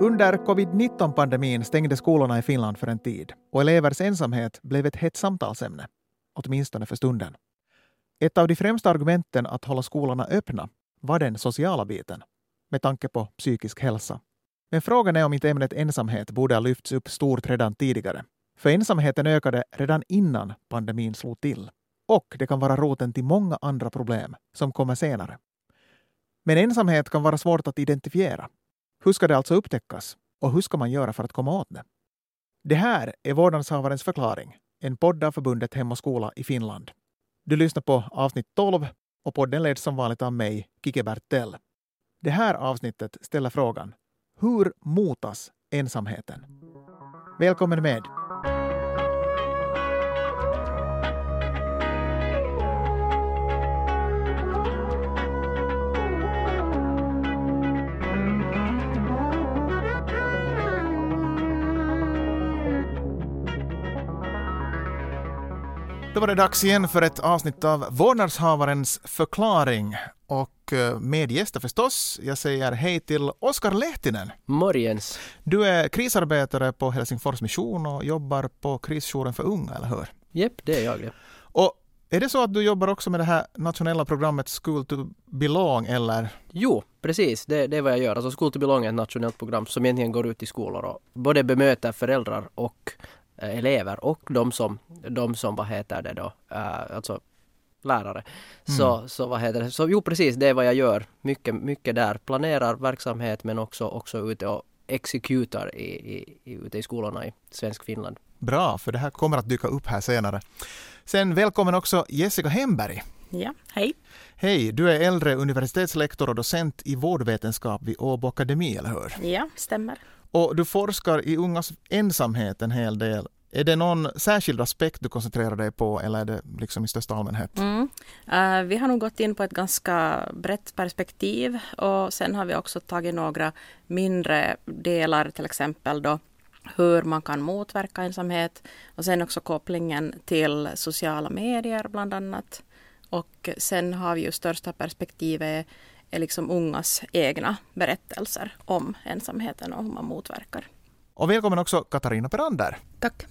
Under covid-19-pandemin stängde skolorna i Finland för en tid och elevers ensamhet blev ett hett samtalsämne, åtminstone för stunden. Ett av de främsta argumenten att hålla skolorna öppna var den sociala biten, med tanke på psykisk hälsa. Men frågan är om inte ämnet ensamhet borde ha lyfts upp stort redan tidigare. För ensamheten ökade redan innan pandemin slog till. Och det kan vara roten till många andra problem som kommer senare. Men ensamhet kan vara svårt att identifiera. Hur ska det alltså upptäckas? Och hur ska man göra för att komma åt det? Det här är Vårdnadshavarens förklaring, en podd av förbundet Hem och skola i Finland. Du lyssnar på avsnitt 12 och podden leds som vanligt av mig, Kike Bertell. Det här avsnittet ställer frågan Hur motas ensamheten? Välkommen med! Då var det dags igen för ett avsnitt av Vårdnadshavarens förklaring. Och eh, med gäster förstås. Jag säger hej till Oskar Lehtinen. Morgens. Du är krisarbetare på Helsingfors Mission och jobbar på krisjouren för unga, eller hur? Jepp, det är jag. Ja. Och är det så att du jobbar också med det här nationella programmet School to Belong, eller? Jo, precis. Det, det är vad jag gör. Alltså School to Belong är ett nationellt program som egentligen går ut i skolor och både bemöter föräldrar och elever och de som, de som vad heter det då, uh, alltså lärare. Mm. Så, så vad heter det, så jo precis det är vad jag gör. Mycket, mycket där. Planerar verksamhet men också, också ute och exekutar i, i, i, ute i skolorna i svensk Finland. Bra, för det här kommer att dyka upp här senare. Sen välkommen också Jessica Hemberg. Ja, hej. Hej, du är äldre universitetslektor och docent i vårdvetenskap vid Åbo Akademi, eller hur? Ja, stämmer. Och du forskar i ungas ensamhet en hel del. Är det någon särskild aspekt du koncentrerar dig på eller är det liksom i största allmänhet? Mm. Uh, vi har nog gått in på ett ganska brett perspektiv och sen har vi också tagit några mindre delar, till exempel då hur man kan motverka ensamhet och sen också kopplingen till sociala medier bland annat. Och sen har vi ju största perspektivet är liksom ungas egna berättelser om ensamheten och hur man motverkar. Och välkommen också Katarina Perander. Tack.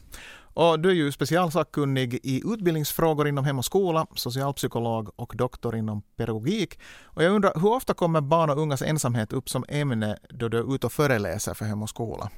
Och du är ju specialsakkunnig i utbildningsfrågor inom Hem och skola, socialpsykolog och doktor inom pedagogik. Och jag undrar, hur ofta kommer barn och ungas ensamhet upp som ämne då du är ute och föreläser för Hem och skola?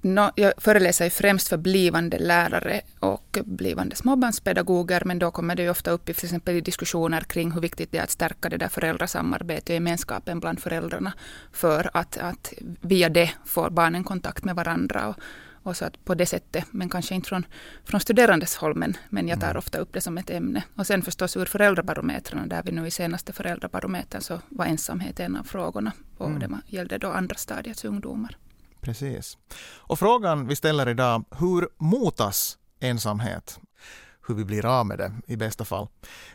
No, jag föreläser främst för blivande lärare och blivande småbarnspedagoger, men då kommer det ofta upp i, till exempel i diskussioner kring hur viktigt det är att stärka det där föräldrasamarbetet och gemenskapen bland föräldrarna, för att, att via det får barnen kontakt med varandra. Och, och så att på det sättet, men kanske inte från, från studerandes håll, men, men jag tar mm. ofta upp det som ett ämne. Och sen förstås ur föräldrabarometrarna, där vi nu i senaste föräldrabarometern så var ensamhet en av frågorna. Och mm. det gällde då andra stadiets ungdomar. Precis. Och frågan vi ställer idag, hur motas ensamhet? Hur vi blir av med det i bästa fall.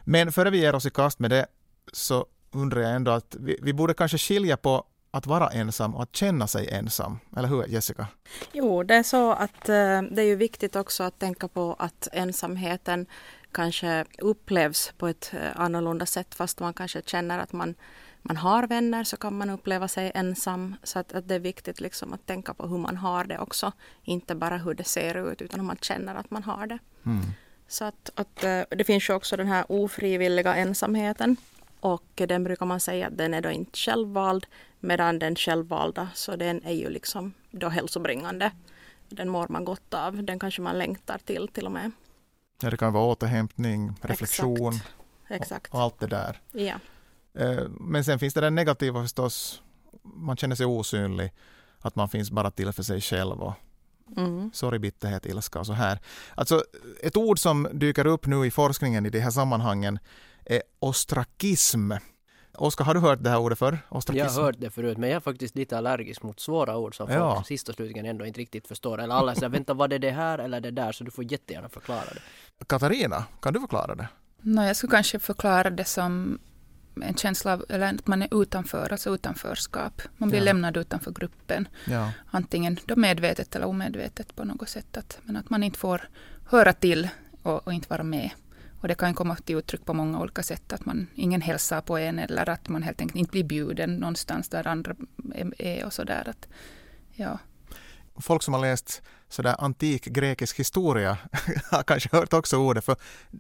Men före vi ger oss i kast med det så undrar jag ändå att vi, vi borde kanske skilja på att vara ensam och att känna sig ensam. Eller hur Jessica? Jo, det är så att eh, det är ju viktigt också att tänka på att ensamheten kanske upplevs på ett eh, annorlunda sätt fast man kanske känner att man man har vänner så kan man uppleva sig ensam. Så att, att, det är viktigt liksom att tänka på hur man har det också. Inte bara hur det ser ut utan hur man känner att man har det. Mm. Så att, att, eh, det finns ju också den här ofrivilliga ensamheten. Och den brukar man säga att den är då inte självvald. Medan den självvalda, så den är ju liksom då hälsobringande. Den mår man gott av. Den kanske man längtar till till och med. Ja, det kan vara återhämtning, reflektion Exakt. Exakt. Och, och allt det där. Ja. Eh, men sen finns det den negativa förstås. Man känner sig osynlig. Att man finns bara till för sig själv. Och mm. Sorg, bitterhet, ilska och så här. Alltså, ett ord som dyker upp nu i forskningen i de här sammanhangen är ostrakism. Oskar, har du hört det här ordet förr? Ostrakism? Jag har hört det förut, men jag är faktiskt lite allergisk mot svåra ord som ja. folk sist och slutligen ändå inte riktigt förstår. Eller alla säger, vänta, vad är det här eller det där? Så du får jättegärna förklara det. Katarina, kan du förklara det? No, jag skulle kanske förklara det som en känsla av eller att man är utanför, alltså utanförskap. Man blir ja. lämnad utanför gruppen. Ja. Antingen då medvetet eller omedvetet på något sätt. Att, men att man inte får höra till och, och, inte vara med. Och det kan komma till uttryck på många olika sätt. Att man ingen hälsar på en eller att man helt enkelt inte blir bjuden någonstans där andra är och sådär. Ja. Folk som har läst sådär antik grekisk historia har kanske hört också ordet, för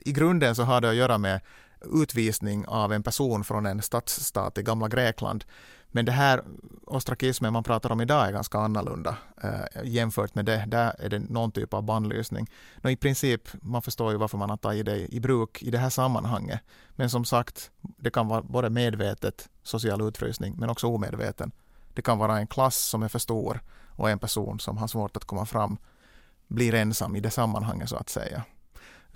i grunden så har det att göra med utvisning av en person från en stadsstat i gamla Grekland. Men det här ostrakismen man pratar om idag är ganska annorlunda eh, jämfört med det. Där är det någon typ av bannlysning. I princip, man förstår ju varför man har tagit det i bruk i det här sammanhanget. Men som sagt, det kan vara både medvetet social utfrysning men också omedveten. Det kan vara en klass som är för stor och en person som har svårt att komma fram blir ensam i det sammanhanget så att säga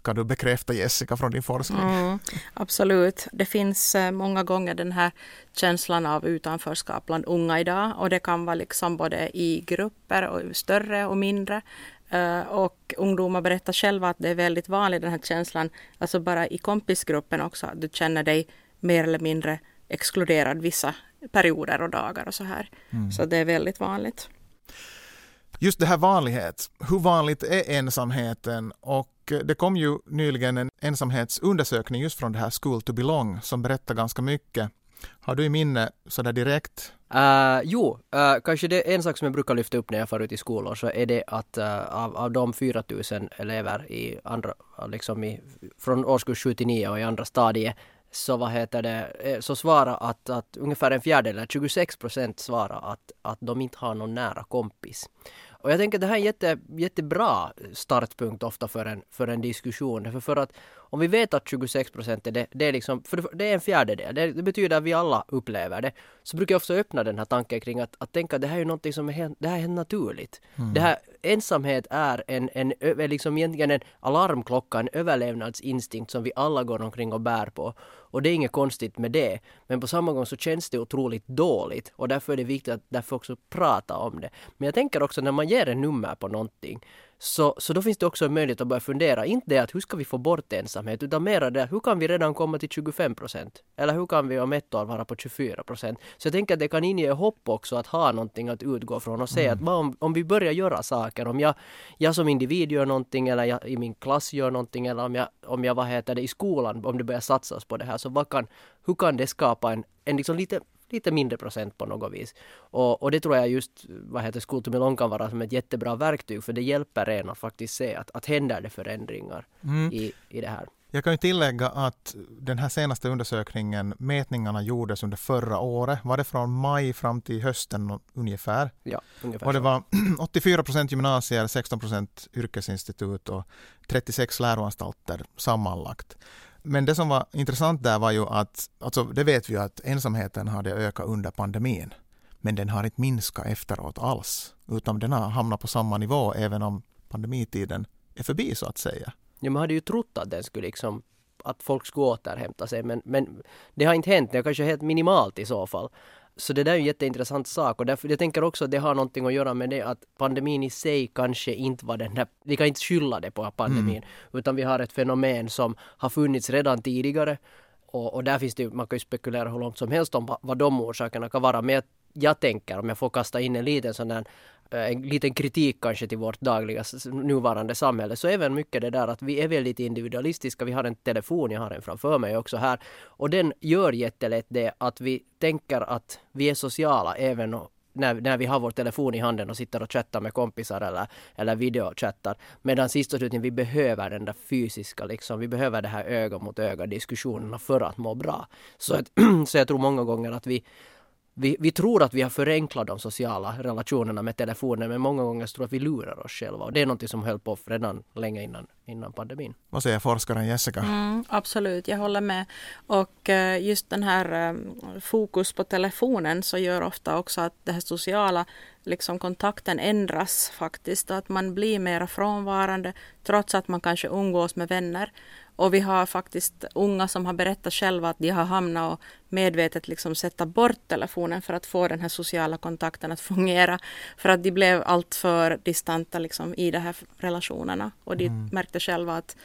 kan du bekräfta Jessica från din forskning? Mm, absolut. Det finns eh, många gånger den här känslan av utanförskap bland unga idag och det kan vara liksom både i grupper och större och mindre. Eh, och ungdomar berättar själva att det är väldigt vanligt den här känslan, alltså bara i kompisgruppen också, att du känner dig mer eller mindre exkluderad vissa perioder och dagar och så här. Mm. Så det är väldigt vanligt. Just det här vanlighet, hur vanligt är ensamheten och eh, det kom ju nyligen en ensamhetsundersökning just från det här School to belong som berättar ganska mycket. Har du i minne sådär direkt? Uh, jo, uh, kanske det är en sak som jag brukar lyfta upp när jag far ut i skolor så är det att uh, av, av de 4000 elever i andra, liksom i, från årskurs 7 till 9 och i andra stadiet så vad heter det, så svara att, att ungefär en fjärdedel, 26 procent svarar att, att de inte har någon nära kompis. Och jag tänker att det här är en jätte, jättebra startpunkt ofta för en, för en diskussion. För, för att om vi vet att 26 procent är det, det är liksom, för det är en fjärdedel, det, det, betyder att vi alla upplever det. Så brukar jag ofta öppna den här tanken kring att, att tänka att det här är någonting som är helt, det här är helt naturligt. Mm. Det här, ensamhet är en, en, en, liksom egentligen en alarmklocka, en överlevnadsinstinkt som vi alla går omkring och bär på. Och det är inget konstigt med det. Men på samma gång så känns det otroligt dåligt och därför är det viktigt att därför också prata om det. Men jag tänker också när man ger en nummer på någonting så, så då finns det också en möjlighet att börja fundera, inte det att hur ska vi få bort ensamhet, utan mera det hur kan vi redan komma till 25 procent? Eller hur kan vi om ett år vara på 24 procent? Så jag tänker att det kan inge hopp också att ha någonting att utgå från och se mm. att om, om vi börjar göra saker, om jag, jag som individ gör någonting eller jag i min klass gör någonting eller om jag, om jag vad heter det, i skolan, om det börjar satsas på det här, så vad kan, hur kan det skapa en, en liksom lite lite mindre procent på något vis. Och, och det tror jag just, vad heter School to Melon kan vara som ett jättebra verktyg för det hjälper en att faktiskt se att, att händer det förändringar mm. i, i det här. Jag kan ju tillägga att den här senaste undersökningen, mätningarna gjordes under förra året. Var det från maj fram till hösten ungefär? Ja, ungefär Och det var 84 procent gymnasier, 16 procent yrkesinstitut och 36 läroanstalter sammanlagt. Men det som var intressant där var ju att, alltså det vet vi ju att ensamheten hade ökat under pandemin. Men den har inte minskat efteråt alls. Utan den har hamnat på samma nivå även om pandemitiden är förbi så att säga. Ja, man hade ju trott att den skulle liksom att folk skulle återhämta sig men, men det har inte hänt. Det är kanske helt minimalt i så fall. Så det där är en jätteintressant sak och därför, jag tänker också att det har någonting att göra med det att pandemin i sig kanske inte var den där, vi kan inte skylla det på pandemin, mm. utan vi har ett fenomen som har funnits redan tidigare och, och där finns det man kan ju spekulera hur långt som helst om vad de orsakerna kan vara, men jag, jag tänker, om jag får kasta in en liten sån där eh, en liten kritik kanske till vårt dagliga nuvarande samhälle så även mycket det där att vi är väldigt individualistiska. Vi har en telefon, jag har en framför mig också här och den gör jättelätt det att vi tänker att vi är sociala även när, när vi har vår telefon i handen och sitter och chattar med kompisar eller, eller videochattar. Medan sist och slutligen vi behöver den där fysiska liksom, vi behöver det här öga mot öga diskussionerna för att må bra. Så, att, så jag tror många gånger att vi, vi, vi tror att vi har förenklat de sociala relationerna med telefonen men många gånger tror jag att vi lurar oss själva och det är något som höll på redan länge innan, innan pandemin. Vad säger forskaren Jessica? Mm, absolut, jag håller med. Och uh, just den här um, fokus på telefonen så gör ofta också att det här sociala liksom kontakten ändras faktiskt. Att man blir mer frånvarande trots att man kanske umgås med vänner. Och vi har faktiskt unga som har berättat själva att de har hamnat och medvetet liksom sätta bort telefonen för att få den här sociala kontakten att fungera. För att de blev alltför distanta liksom i de här relationerna. Och de mm. märkte själva att,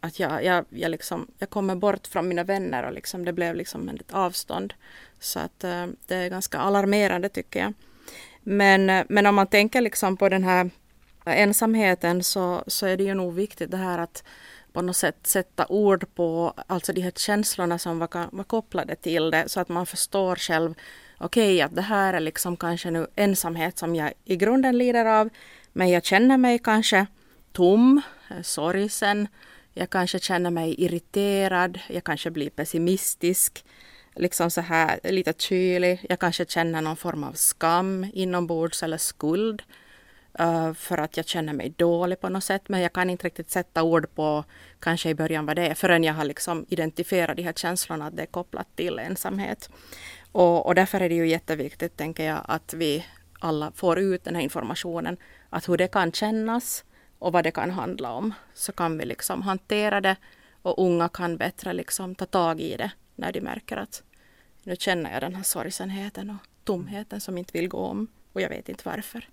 att jag, jag, jag, liksom, jag kommer bort från mina vänner och liksom, det blev liksom ett avstånd. Så att uh, det är ganska alarmerande tycker jag. Men, uh, men om man tänker liksom på den här ensamheten så, så är det ju nog viktigt det här att på något sätt sätta ord på alltså de här känslorna som var, var kopplade till det så att man förstår själv okej, okay, att det här är liksom kanske nu ensamhet som jag i grunden lider av, men jag känner mig kanske tom, sorgsen, jag kanske känner mig irriterad, jag kanske blir pessimistisk, liksom så här lite kylig. Jag kanske känner någon form av skam inombords eller skuld uh, för att jag känner mig dålig på något sätt. Men jag kan inte riktigt sätta ord på kanske i början vad det är förrän jag har liksom identifierat de här känslorna att det är kopplat till ensamhet. Och, och därför är det ju jätteviktigt, tänker jag, att vi alla får ut den här informationen, att hur det kan kännas och vad det kan handla om. Så kan vi liksom hantera det och unga kan bättre liksom ta tag i det när de märker att nu känner jag den här sorgsenheten och tomheten som inte vill gå om och jag vet inte varför.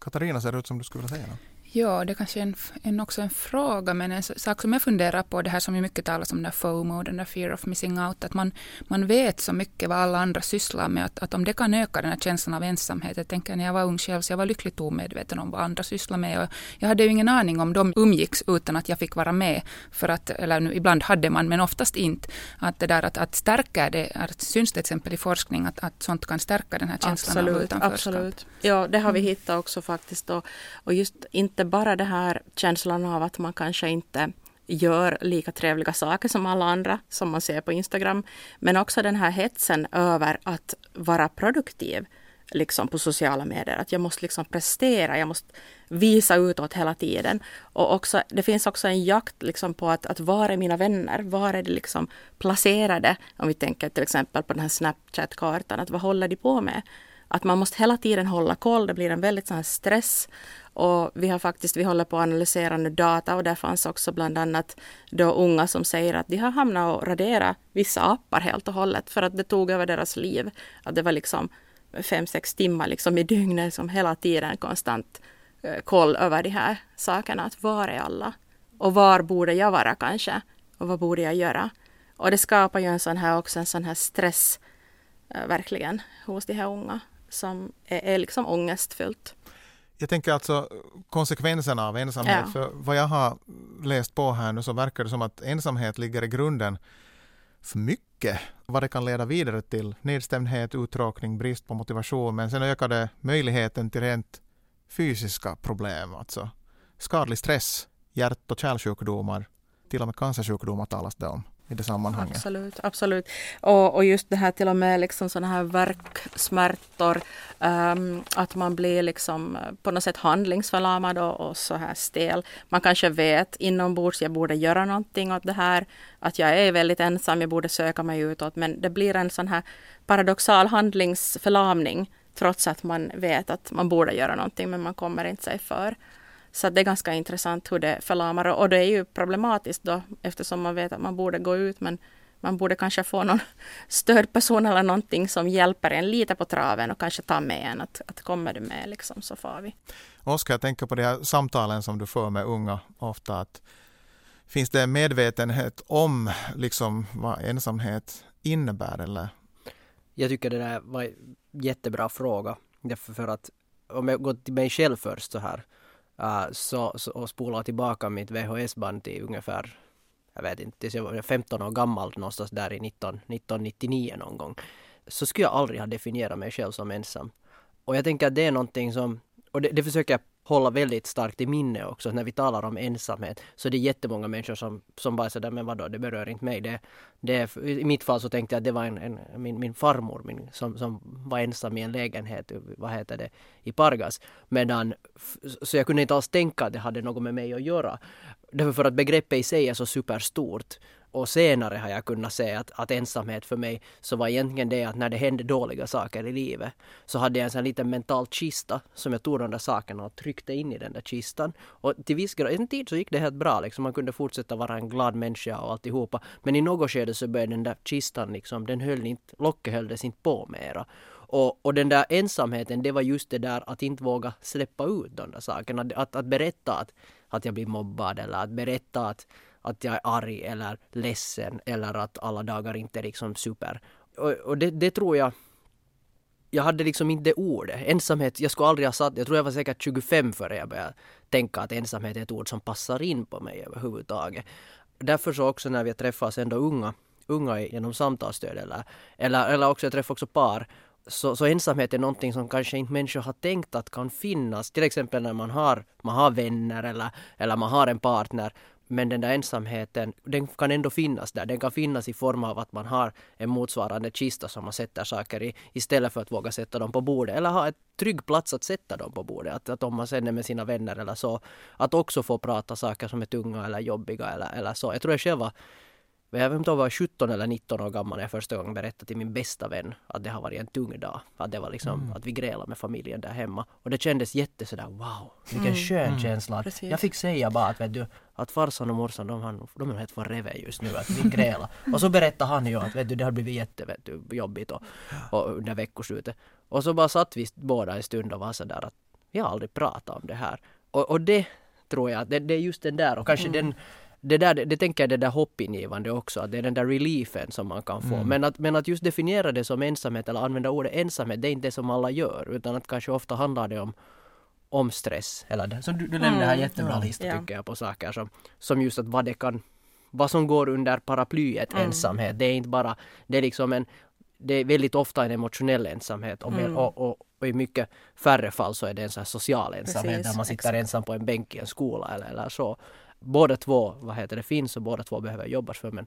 Katarina, ser det ut som du skulle vilja säga något? Ja, det kanske är en, en, också en fråga, men en sak som jag funderar på, det här som ju mycket talas om, den där FOMO, den där fear of missing out, att man, man vet så mycket vad alla andra sysslar med, att, att om det kan öka den här känslan av ensamhet, jag tänker när jag var ung själv, så jag var lyckligt omedveten om vad andra sysslar med, och jag hade ju ingen aning om de umgicks utan att jag fick vara med, för att, eller nu, ibland hade man, men oftast inte, att det där att, att stärka det, att syns till exempel i forskning, att, att sånt kan stärka den här känslan absolut, av utanförskap. Absolut, ja det har vi mm. hittat också faktiskt, och, och just inte inte bara det här känslan av att man kanske inte gör lika trevliga saker som alla andra som man ser på Instagram. Men också den här hetsen över att vara produktiv liksom på sociala medier. Att jag måste liksom prestera, jag måste visa utåt hela tiden. Och också, det finns också en jakt liksom på att, att var är mina vänner? Var är de liksom placerade? Om vi tänker till exempel på den här Snapchat-kartan, att vad håller de på med? Att man måste hela tiden hålla koll, det blir en väldigt sån här stress och vi har faktiskt, vi håller på att analysera nu data och där fanns också bland annat då unga som säger att de har hamnat och raderat vissa appar helt och hållet för att det tog över deras liv. Att det var liksom fem, sex timmar liksom i dygnet som hela tiden konstant eh, koll över de här sakerna. Att var är alla? Och var borde jag vara kanske? Och vad borde jag göra? Och det skapar ju en sån här också en sån här stress eh, verkligen hos de här unga som är, är liksom ångestfyllt. Jag tänker alltså konsekvenserna av ensamhet. Ja. För vad jag har läst på här nu så verkar det som att ensamhet ligger i grunden för mycket. Vad det kan leda vidare till. Nedstämdhet, uttråkning, brist på motivation. Men sen ökar det möjligheten till rent fysiska problem. Alltså skadlig stress, hjärt och kärlsjukdomar, till och med cancersjukdomar talas det om i det sammanhanget. Absolut, absolut. Och, och just det här till och med liksom sådana här verksmärtor, um, att man blir liksom eh, på något sätt handlingsförlamad och, och, så här stel. Man kanske vet inombords, jag borde göra någonting åt det här, att jag är väldigt ensam, jag borde söka mig utåt, men det blir en sån här paradoxal handlingsförlamning trots att man vet att man borde göra någonting, men man kommer inte sig för. Så det är ganska intressant hur det förlamar och det är ju problematiskt då eftersom man vet att man borde gå ut men man borde kanske få någon stödperson eller någonting som hjälper en lite på traven och kanske ta med en att, att kommer du med liksom så far vi. Oskar, jag tänker på de här samtalen som du för med unga ofta att finns det medvetenhet om liksom vad ensamhet innebär eller? Jag tycker det där var en jättebra fråga. Därför för att om jag går till mig själv först så här uh, så, så, och spolade tillbaka mitt VHS-band till ungefär, jag vet inte, tills jag var 15 år gammal någonstans där i 19, 1999 någon gång. Så skulle jag aldrig ha definierat mig själv som ensam. Och jag tänker att det är någonting som, och det, det försöker jag hålla väldigt starkt i minne också när vi talar om ensamhet. Så det är jättemånga människor som, som bara säger men vadå, det berör inte mig. Det, det, I mitt fall så tänkte jag att det var en, en min, min farmor min, som, som var ensam i en lägenhet, vad heter det, i Pargas. Medan, så jag kunde inte alls tänka att det hade något med mig att göra. Därför för att begreppet i sig är så superstort. Och senare har jag kunnat se att, att ensamhet för mig så var egentligen det att när det hände dåliga saker i livet så hade jag en sån liten mental kista som jag tog de där sakerna och tryckte in i den där kistan. Och till viss grad, en tid så gick det helt bra liksom. Man kunde fortsätta vara en glad människa och alltihopa. Men i något skede så började den där kistan liksom, den höll inte, locket hölldes inte på mera. Och, och den där ensamheten, det var just det där att inte våga släppa ut de där sakerna. Att, att berätta att, att jag blir mobbad eller att berätta att att jag är arg eller ledsen eller att alla dagar inte är liksom super. Och, och det, det, tror jag jag hade liksom inte det ordet. Ensamhet, jag skulle aldrig ha satt, jag tror jag var säkert 25 före jag började tänka att ensamhet är ett ord som passar in på mig överhuvudtaget. Därför så också när vi träffas ändå unga, unga genom samtalsstöd eller, eller, eller också jag träffar också par så, så ensamhet är någonting som kanske inte människor har tänkt att kan finnas. Till exempel när man har, man har vänner eller, eller man har en partner. Men den där ensamheten, den kan ändå finnas där. Den kan finnas i form av att man har en motsvarande kista som man sätter saker i istället för att våga sätta dem på bordet. Eller ha en trygg plats att sätta dem på bordet. Att, att om man sen är med sina vänner eller så, att också få prata saker som är tunga eller jobbiga eller, eller så. Jag tror jag själv var men jag vet inte om jag var 17 eller 19 år gammal när jag första gången berättade till min bästa vän att det har varit en tung dag. Att det var liksom mm. att vi grälade med familjen där hemma. Och det kändes jätte sådär wow, vilken mm. skön mm. känsla. Precis. Jag fick säga bara att vet du, att farsan och morsan de, har, de är helt förrevet just nu att vi grälar. och så berättade han ju att vet du, det har blivit jätte vet du, jobbigt och, och under veckoslutet. Och så bara satt vi båda en stund och var sådär att vi har aldrig pratat om det här. Och, och det tror jag, det, det är just den där och kanske mm. den det, där, det, det tänker jag det där hoppingivande också, att det är den där reliefen som man kan få. Mm. Men, att, men att just definiera det som ensamhet eller använda ordet ensamhet, det är inte det som alla gör, utan att kanske ofta handlar det om om stress. Eller det, som du, du nämnde här mm. jättebra mm. lista tycker jag på saker som, som just att vad det kan vad som går under paraplyet mm. ensamhet. Det är inte bara, det är liksom en, det är väldigt ofta en emotionell ensamhet och, mm. och, och, och, i mycket färre fall så är det en sån social ensamhet Precis, där man sitter exakt. ensam på en bänk i en skola eller, eller så båda två, vad heter det, finns och båda två behöver jobbas för men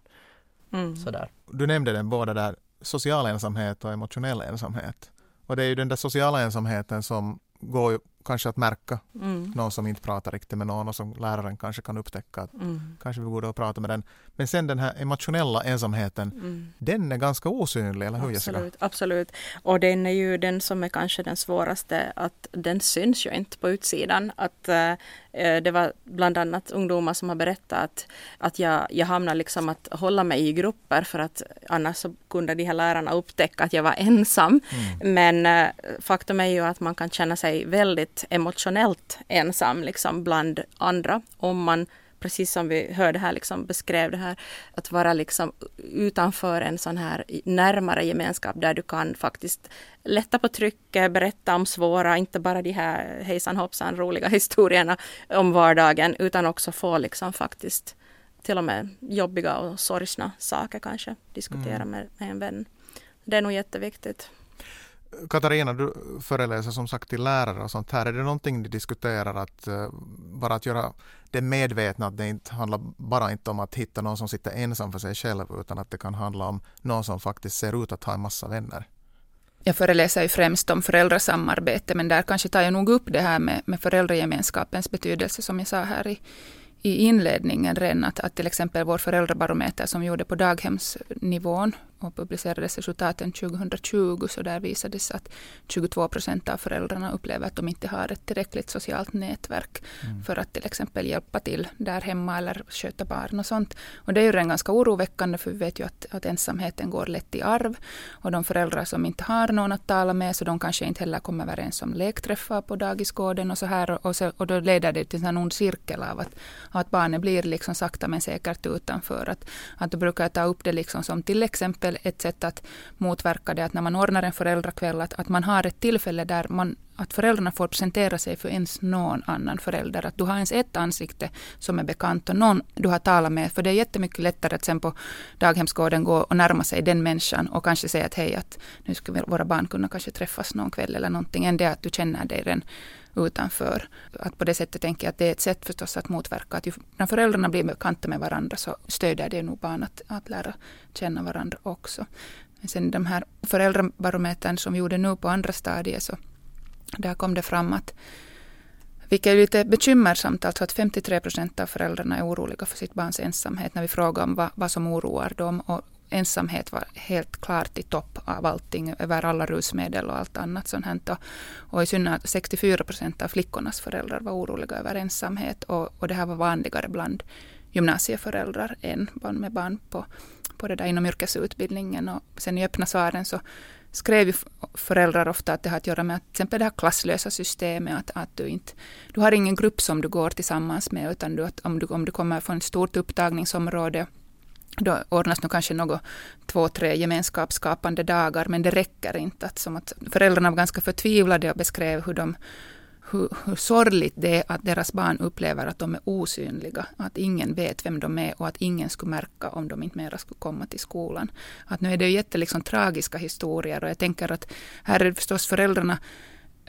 mm. sådär. Du nämnde den båda där, social ensamhet och emotionell ensamhet. Och det är ju den där sociala ensamheten som går kanske att märka mm. någon som inte pratar riktigt med någon och som läraren kanske kan upptäcka att mm. kanske vi borde prata med den. Men sen den här emotionella ensamheten, mm. den är ganska osynlig, eller hur Jessica? Absolut, absolut. Och den är ju den som är kanske den svåraste, att den syns ju inte på utsidan. Att äh, det var bland annat ungdomar som har berättat att, att jag, jag hamnade liksom att hålla mig i grupper för att annars så kunde de här lärarna upptäcka att jag var ensam. Mm. Men äh, faktum är ju att man kan känna sig väldigt väldigt emotionellt ensam liksom bland andra om man precis som vi hörde här, liksom beskrev det här, att vara liksom utanför en sån här närmare gemenskap där du kan faktiskt lätta på trycket, berätta om svåra, inte bara de här hejsan hoppsan roliga historierna om vardagen, utan också få liksom faktiskt till och med jobbiga och sorgsna saker kanske diskutera mm. med, med en vän. Det är nog jätteviktigt. Katarina, du föreläser som sagt till lärare och sånt här. Är det någonting ni diskuterar att eh, bara att göra det medvetna att det inte handlar bara inte om att hitta någon som sitter ensam för sig själv utan att det kan handla om någon som faktiskt ser ut att ha en massa vänner? Jag föreläser ju främst om föräldrasamarbete men där kanske tar jag nog upp det här med, med föräldragemenskapens betydelse som jag sa här i, i inledningen redan att, att till exempel vår föräldrabarometer som vi gjorde på daghemsnivån och publicerades resultaten 2020 så där visades att 22 procent av föräldrarna upplever att de inte har ett tillräckligt socialt nätverk mm. för att till exempel hjälpa till där hemma eller sköta barn och sånt. Och det är ju redan ganska oroväckande för vi vet ju att, att ensamheten går lätt i arv och de föräldrar som inte har någon att tala med så de kanske inte heller kommer överens om lekträffar på dagisgården och så här och, så, och då leder det till en ond cirkel av att, att barnet blir liksom sakta men säkert utanför. Att, att då brukar jag ta upp det liksom som till exempel väl ett sätt att motverka det att när man ordnar en föräldrakväll att, att man har ett tillfälle där man att föräldrarna får presentera sig för ens någon annan förälder. Att du har ens ett ansikte som är bekant och någon du har talat med. För det är jättemycket lättare att sen på daghemsgården gå och närma sig den människan och kanske säga att hej, att nu skulle våra barn kunna kanske träffas någon kväll eller någonting. Än det att du känner dig den utanför. Att på det sättet tänker jag att det är ett sätt förstås att motverka att ju, när föräldrarna blir bekanta med varandra så stödjer det nog barn att, att lära känna varandra också. Men sen de här föräldrabarometern som vi gjorde nu på andra stadiet så där kom det fram att vilket är lite bekymmersamt, alltså att 53 procent av föräldrarna är oroliga för sitt barns ensamhet när vi frågar om vad, vad som oroar dem. Och ensamhet var helt klart i topp av allting, över alla rusmedel och allt annat sånt här. Och, och i synnerhet 64 procent av flickornas föräldrar var oroliga över ensamhet och, och det här var vanligare bland gymnasieföräldrar än med barn på, på det där inom yrkesutbildningen. Och sen i öppna svaren så skrev ju föräldrar ofta att det har att göra med att till exempel det här klasslösa systemet, att, att du inte, du har ingen grupp som du går tillsammans med, utan du, att om, du, om du kommer från ett stort upptagningsområde då ordnas nog kanske något två, tre gemenskapsskapande dagar, men det räcker inte. Att, som att föräldrarna var ganska förtvivlade och beskrev hur de hur, hur sorgligt det är att deras barn upplever att de är osynliga, att ingen vet vem de är och att ingen skulle märka om de inte mera skulle komma till skolan. Att nu är det ju jätte liksom, tragiska historier och jag tänker att här är det förstås föräldrarna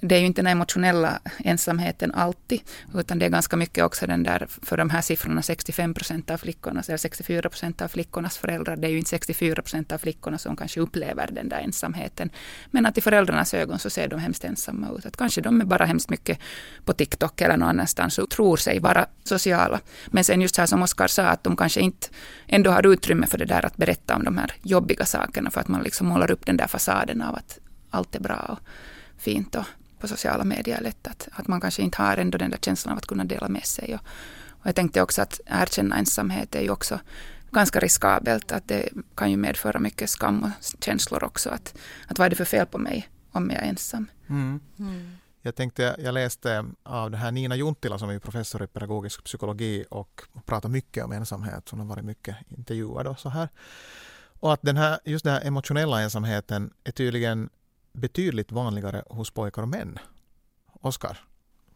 det är ju inte den emotionella ensamheten alltid, utan det är ganska mycket också den där, för de här siffrorna, 65 procent av flickorna, eller 64 procent av flickornas föräldrar, det är ju inte 64 procent av flickorna som kanske upplever den där ensamheten. Men att i föräldrarnas ögon så ser de hemskt ensamma ut. Att kanske de är bara hemskt mycket på TikTok eller någon annanstans och tror sig vara sociala. Men sen just här som Oskar sa, att de kanske inte ändå har utrymme för det där att berätta om de här jobbiga sakerna, för att man liksom målar upp den där fasaden av att allt är bra och fint och på sociala medier lätt. Att, att man kanske inte har ändå den där känslan av att kunna dela med sig. Och, och jag tänkte också att erkänna ensamhet är ju också ganska riskabelt. Att det kan ju medföra mycket skam och känslor också. Att, att vad är det för fel på mig om jag är ensam? Mm. Mm. Jag tänkte, jag läste av det här Nina Juntila som är professor i pedagogisk psykologi och pratar mycket om ensamhet. Hon har varit mycket intervjuad och så här. Och att den här, just den här emotionella ensamheten är tydligen betydligt vanligare hos pojkar och män. Oskar,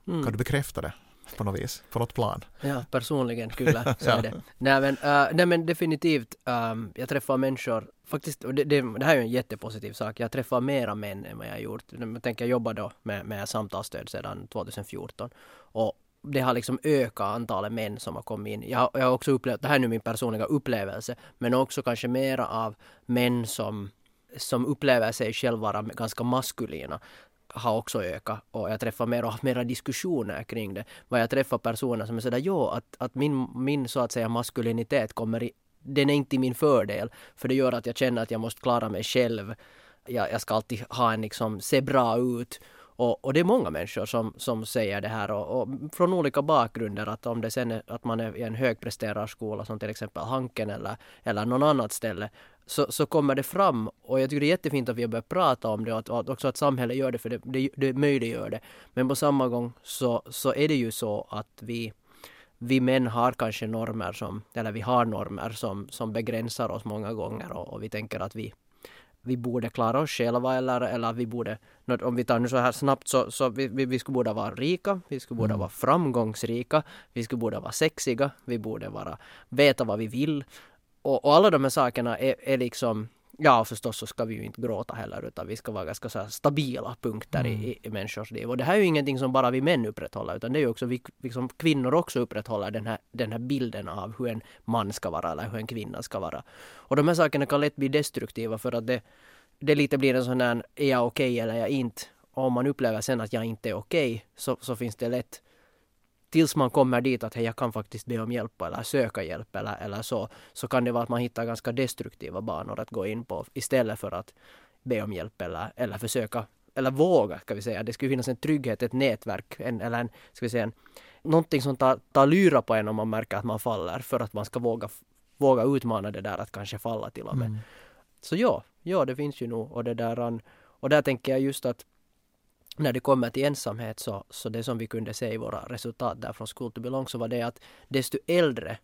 mm. kan du bekräfta det på något vis, på något plan? Ja, personligen skulle jag säga det. Nej men, uh, nej, men definitivt, um, jag träffar människor, faktiskt, det, det, det, här är ju en jättepositiv sak, jag träffar mera män än vad jag har gjort. Jag tänker jobba då med, med samtalsstöd sedan 2014. Och det har liksom ökat antalet män som har kommit in. Jag, jag har också upplevt, det här är nu min personliga upplevelse, men också kanske mera av män som som upplever sig själva vara ganska maskulina har också ökat och jag träffar mer och har mera diskussioner kring det. Vad jag träffar personer som är sådär, jo att, att min, min så att säga maskulinitet kommer i, den är inte till min fördel. För det gör att jag känner att jag måste klara mig själv. Jag, jag ska alltid ha en liksom, se bra ut. Och, och, det är många människor som, som säger det här och, och, från olika bakgrunder att om det sen är att man är i en högpresterarskola som till exempel Hanken eller, eller någon annat ställe så, så kommer det fram och jag tycker det är jättefint att vi har börjat prata om det och, att, och också att samhället gör det för det, det, det möjliggör det. Men på samma gång så, så är det ju så att vi vi män har kanske normer som, eller vi har normer som, som begränsar oss många gånger och, och vi tänker att vi, vi borde klara oss själva eller, eller vi borde, om vi tar nu så här snabbt så, så vi, vi, vi skulle borde vara rika, vi skulle borde mm. vara framgångsrika, vi skulle borde vara sexiga, vi borde vara, veta vad vi vill och, och alla de här sakerna är, är liksom Ja, förstås så ska vi ju inte gråta heller utan vi ska vara ganska så stabila punkter mm. i, i människors liv. Och det här är ju ingenting som bara vi män upprätthåller utan det är ju också vi liksom, kvinnor också upprätthåller den här, den här bilden av hur en man ska vara eller hur en kvinna ska vara. Och de här sakerna kan lätt bli destruktiva för att det, det lite blir en sån här, är jag okej okay eller är jag inte? Och om man upplever sen att jag inte är okej okay, så, så finns det lätt tills man kommer dit att hej, jag kan faktiskt be om hjälp eller söka hjälp eller, eller så, så kan det vara att man hittar ganska destruktiva banor att gå in på istället för att be om hjälp eller, eller försöka, eller våga, ska vi säga. Det skulle finnas en trygghet, ett nätverk, en, eller en, ska vi säga, en, någonting som tar, tar lyra på en om man märker att man faller för att man ska våga, våga utmana det där att kanske falla till och med. Mm. Så ja, ja, det finns ju nog och det där, och där tänker jag just att när det kommer till ensamhet så, så det som vi kunde se i våra resultat där från School to Belong så var det att desto äldre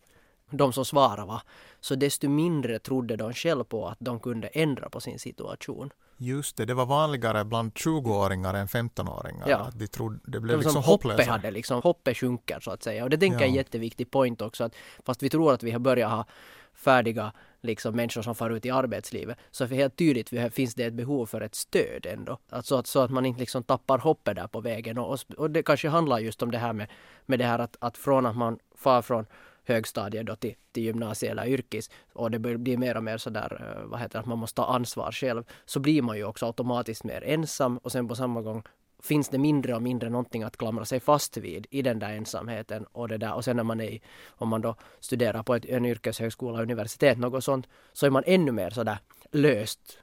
de som svarade var, så desto mindre trodde de själva på att de kunde ändra på sin situation. Just det, det var vanligare bland 20-åringar än 15-åringar. Ja. De trodde, det blev det liksom hopplösa. Hade liksom, hoppet sjunker så att säga. Och det tänker jag är en jätteviktig point också. Att fast vi tror att vi har börjat ha färdiga liksom människor som far ut i arbetslivet. Så för helt tydligt finns det ett behov för ett stöd ändå. Alltså att, så att man inte liksom tappar hoppet där på vägen. Och, och det kanske handlar just om det här med, med det här att, att från att man far från högstadiet då till, till gymnasiet eller yrkes och det blir mer och mer sådär, där eh, vad heter det, att man måste ta ansvar själv, så blir man ju också automatiskt mer ensam och sen på samma gång finns det mindre och mindre någonting att klamra sig fast vid i den där ensamheten och det där. Och sen när man är, om man då studerar på ett, en yrkeshögskola, universitet, något sånt, så är man ännu mer sådär löst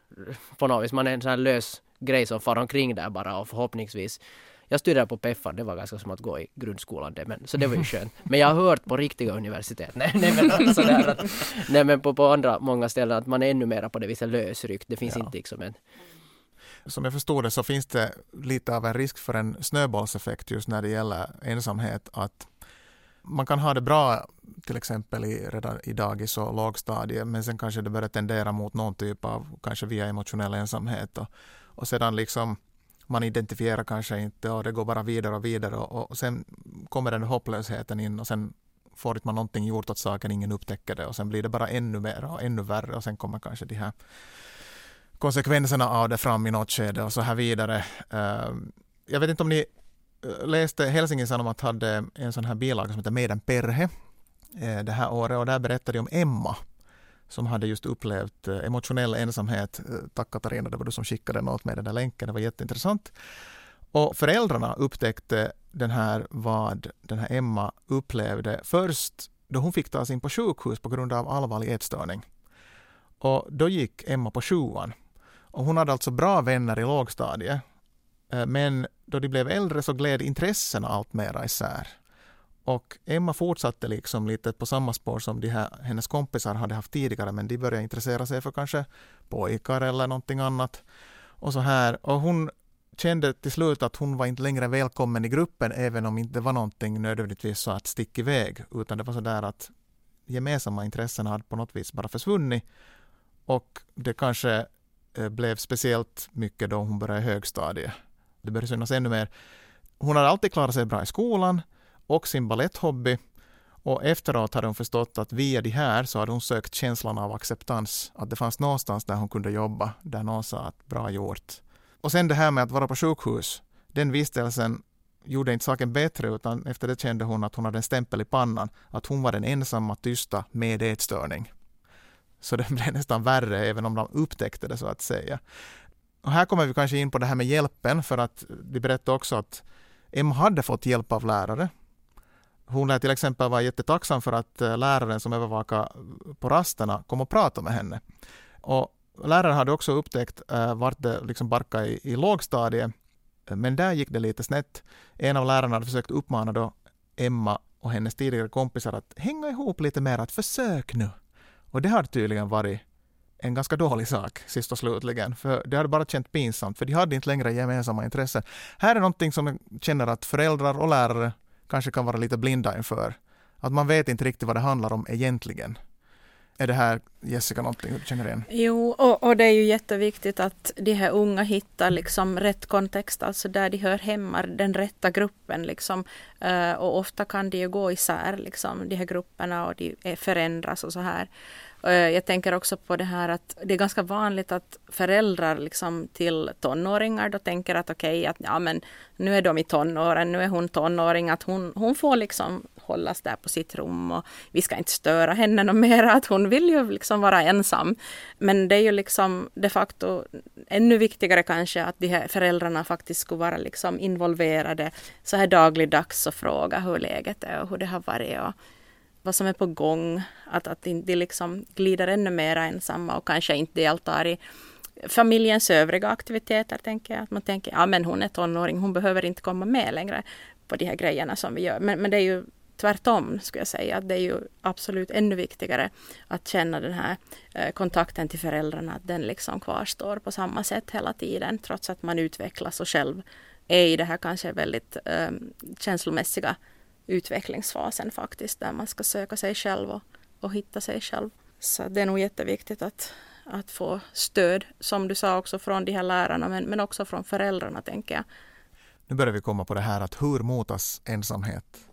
på något vis. Man är en sån här lös grej som far omkring där bara och förhoppningsvis jag studerade på Peffan, det var ganska som att gå i grundskolan det, men, så det var ju skönt. Men jag har hört på riktiga universitet, nej, nej men sådär att, nej men på, på andra många ställen att man är ännu mera på det viset lösryckt. Det finns ja. inte liksom en som jag förstår det så finns det lite av en risk för en snöbollseffekt just när det gäller ensamhet. Att man kan ha det bra till exempel i, redan i dagis och lågstadiet men sen kanske det börjar tendera mot någon typ av kanske via emotionell ensamhet och, och sedan liksom man identifierar kanske inte och det går bara vidare och vidare och, och sen kommer den hopplösheten in och sen får inte man någonting gjort åt saken, ingen upptäcker det och sen blir det bara ännu mer och ännu värre och sen kommer kanske de här konsekvenserna av det fram i något skede och så här vidare. Ehm, jag vet inte om ni eh, läste Helsingin Sanomat hade en sån här bilaga som heter Meidän perhe eh, det här året och där berättade de om Emma som hade just upplevt eh, emotionell ensamhet. Tack Katarina, det var du som skickade den åt mig, den där länken, det var jätteintressant. Och föräldrarna upptäckte den här vad den här Emma upplevde först då hon fick tas in på sjukhus på grund av allvarlig ätstörning. Och då gick Emma på sjuan. Och hon hade alltså bra vänner i lågstadiet. Eh, men då de blev äldre så gled intressena allt mera isär. Och Emma fortsatte liksom lite på samma spår som de här, hennes kompisar hade haft tidigare men de började intressera sig för kanske pojkar eller någonting annat. Och så här. Och hon kände till slut att hon var inte längre välkommen i gruppen även om inte var någonting nödvändigtvis så att stick iväg utan det var så där att gemensamma intressen hade på något vis bara försvunnit och det kanske Eh, blev speciellt mycket då hon började i högstadiet. Det började synas ännu mer. Hon hade alltid klarat sig bra i skolan och sin baletthobby och efteråt hade hon förstått att via det här så hade hon sökt känslan av acceptans, att det fanns någonstans där hon kunde jobba, där någon sa att bra gjort. Och sen det här med att vara på sjukhus, den vistelsen gjorde inte saken bättre utan efter det kände hon att hon hade en stämpel i pannan, att hon var den ensamma tysta med ätstörning. Så det blev nästan värre även om de upptäckte det så att säga. Och här kommer vi kanske in på det här med hjälpen för att de berättade också att Emma hade fått hjälp av lärare. Hon lär till exempel vara jättetacksam för att eh, läraren som övervakade på rasterna kom och pratade med henne. Och läraren hade också upptäckt eh, vart det liksom barkade i, i lågstadiet, men där gick det lite snett. En av lärarna hade försökt uppmana då Emma och hennes tidigare kompisar att hänga ihop lite mer, att försök nu. Och det har tydligen varit en ganska dålig sak sist och slutligen, för det hade bara känt pinsamt, för de hade inte längre gemensamma intressen. Här är någonting som jag känner att föräldrar och lärare kanske kan vara lite blinda inför. Att man vet inte riktigt vad det handlar om egentligen. Är det här, Jessica, någonting du känner igen? Jo, och, och, det är ju jätteviktigt att de här unga hittar liksom rätt kontext, alltså där de hör hemma, den rätta gruppen. Liksom. Uh, och ofta kan de ju gå isär, liksom, de här grupperna, och de förändras och så här. Uh, jag tänker också på det här att det är ganska vanligt att föräldrar liksom, till tonåringar då tänker att okej, okay, att ja men nu är de i tonåren, nu är hon tonåring, att hon, hon får liksom hållas där på sitt rum och vi ska inte störa henne något mer, att hon vill ju liksom vara ensam. Men det är ju liksom de facto ännu viktigare kanske att de här föräldrarna faktiskt skulle vara liksom involverade så här dagligdags och fråga hur läget är och hur det har varit och vad som är på gång. Att, att de liksom glider ännu mer ensamma och kanske inte deltar i familjens övriga aktiviteter, tänker jag. Att man tänker, ja men hon är tonåring, hon behöver inte komma med längre på de här grejerna som vi gör. Men, men det är ju tvärtom, skulle jag säga. Att det är ju absolut ännu viktigare att känna den här eh, kontakten till föräldrarna, att den liksom kvarstår på samma sätt hela tiden, trots att man utvecklas och själv är i det här kanske väldigt um, känslomässiga utvecklingsfasen faktiskt, där man ska söka sig själv och, och hitta sig själv. Så det är nog jätteviktigt att, att få stöd, som du sa också från de här lärarna, men, men också från föräldrarna, tänker jag. Nu börjar vi komma på det här att hur motas ensamhet?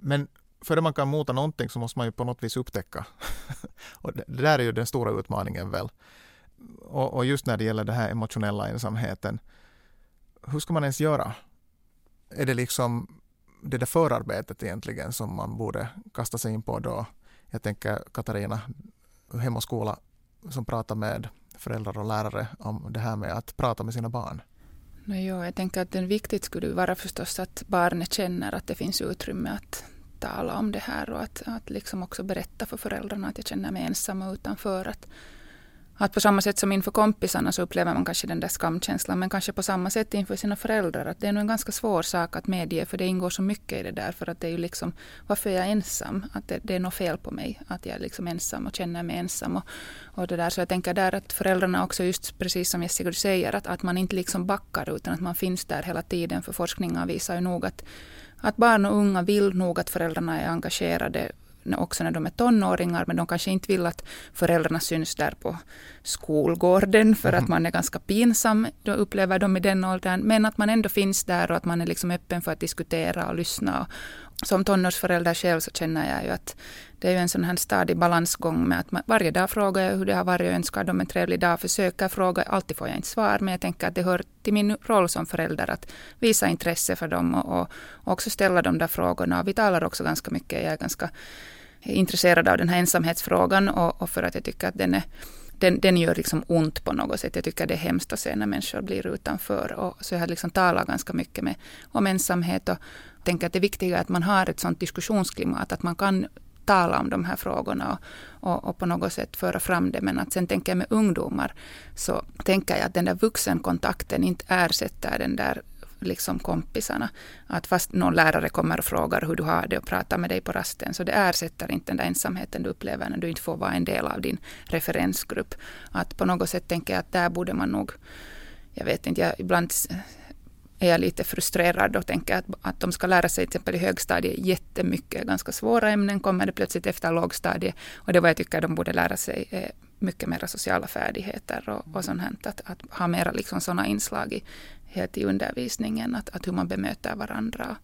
Men före man kan mota någonting så måste man ju på något vis upptäcka. och det, det, där är ju den stora utmaningen väl. Och, och, just när det gäller den här emotionella ensamheten. Hur ska man ens göra? Är det liksom det där förarbetet egentligen som man borde kasta sig in på då? Jag tänker Katarina, Hem och skola som pratar med föräldrar och lärare om det här med att prata med sina barn. No, jo, jag tänker att det viktigt skulle vara förstås att barnet känner att det finns utrymme att tala om det här och att, att liksom också berätta för föräldrarna att jag känner mig ensam och utanför. Att, att på samma sätt som inför kompisarna så upplever man kanske den där skamkänslan men kanske på samma sätt inför sina föräldrar. Att det är nog en ganska svår sak att medge för det ingår så mycket i det där. För att det är ju liksom, varför är jag ensam? Att det, det är något fel på mig. Att jag liksom är liksom ensam och känner mig ensam. Och, och det där. Så jag tänker där att föräldrarna också just precis som Jessica du säger att, att man inte liksom backar utan att man finns där hela tiden. För forskningen visar ju nog att, att barn och unga vill nog att föräldrarna är engagerade också när de är tonåringar, men de kanske inte vill att föräldrarna syns där på skolgården, för att mhm. man är ganska pinsam, då upplever de i den åldern, men att man ändå finns där och att man är liksom öppen för att diskutera och lyssna. Som tonårsförälder själv så känner jag ju att det är ju en sån här stadig balansgång med att man, varje dag frågar jag hur det har varit och önskar dem en trevlig dag, försöker fråga, alltid får jag inte svar, men jag tänker att det hör till min roll som förälder att visa intresse för dem och, och också ställa de där frågorna. Och vi talar också ganska mycket, jag är ganska intresserad av den här ensamhetsfrågan och, och för att jag tycker att den är den, den gör liksom ont på något sätt. Jag tycker det är hemskt att se när människor blir utanför. Och, så jag har liksom talat ganska mycket med, om ensamhet och tänker att det viktiga är att man har ett sånt diskussionsklimat, att man kan tala om de här frågorna och, och, och, på något sätt föra fram det. Men att sen tänker jag med ungdomar så tänker jag att den där vuxenkontakten inte ersätter den där liksom kompisarna. Att fast någon lärare kommer och frågar hur du har det och pratar med dig på rasten, så det ersätter inte den där ensamheten du upplever när du inte får vara en del av din referensgrupp. Att på något sätt tänker jag att där borde man nog, jag vet inte, jag, ibland är jag lite frustrerad och tänker att, att de ska lära sig till exempel i högstadiet jättemycket ganska svåra ämnen kommer det plötsligt efter lågstadiet. Och det vad jag tycker de borde lära sig är mycket mera sociala färdigheter och, och sånt här. Att, att ha mera liksom sådana inslag i, i undervisningen, att, att hur man bemöter varandra.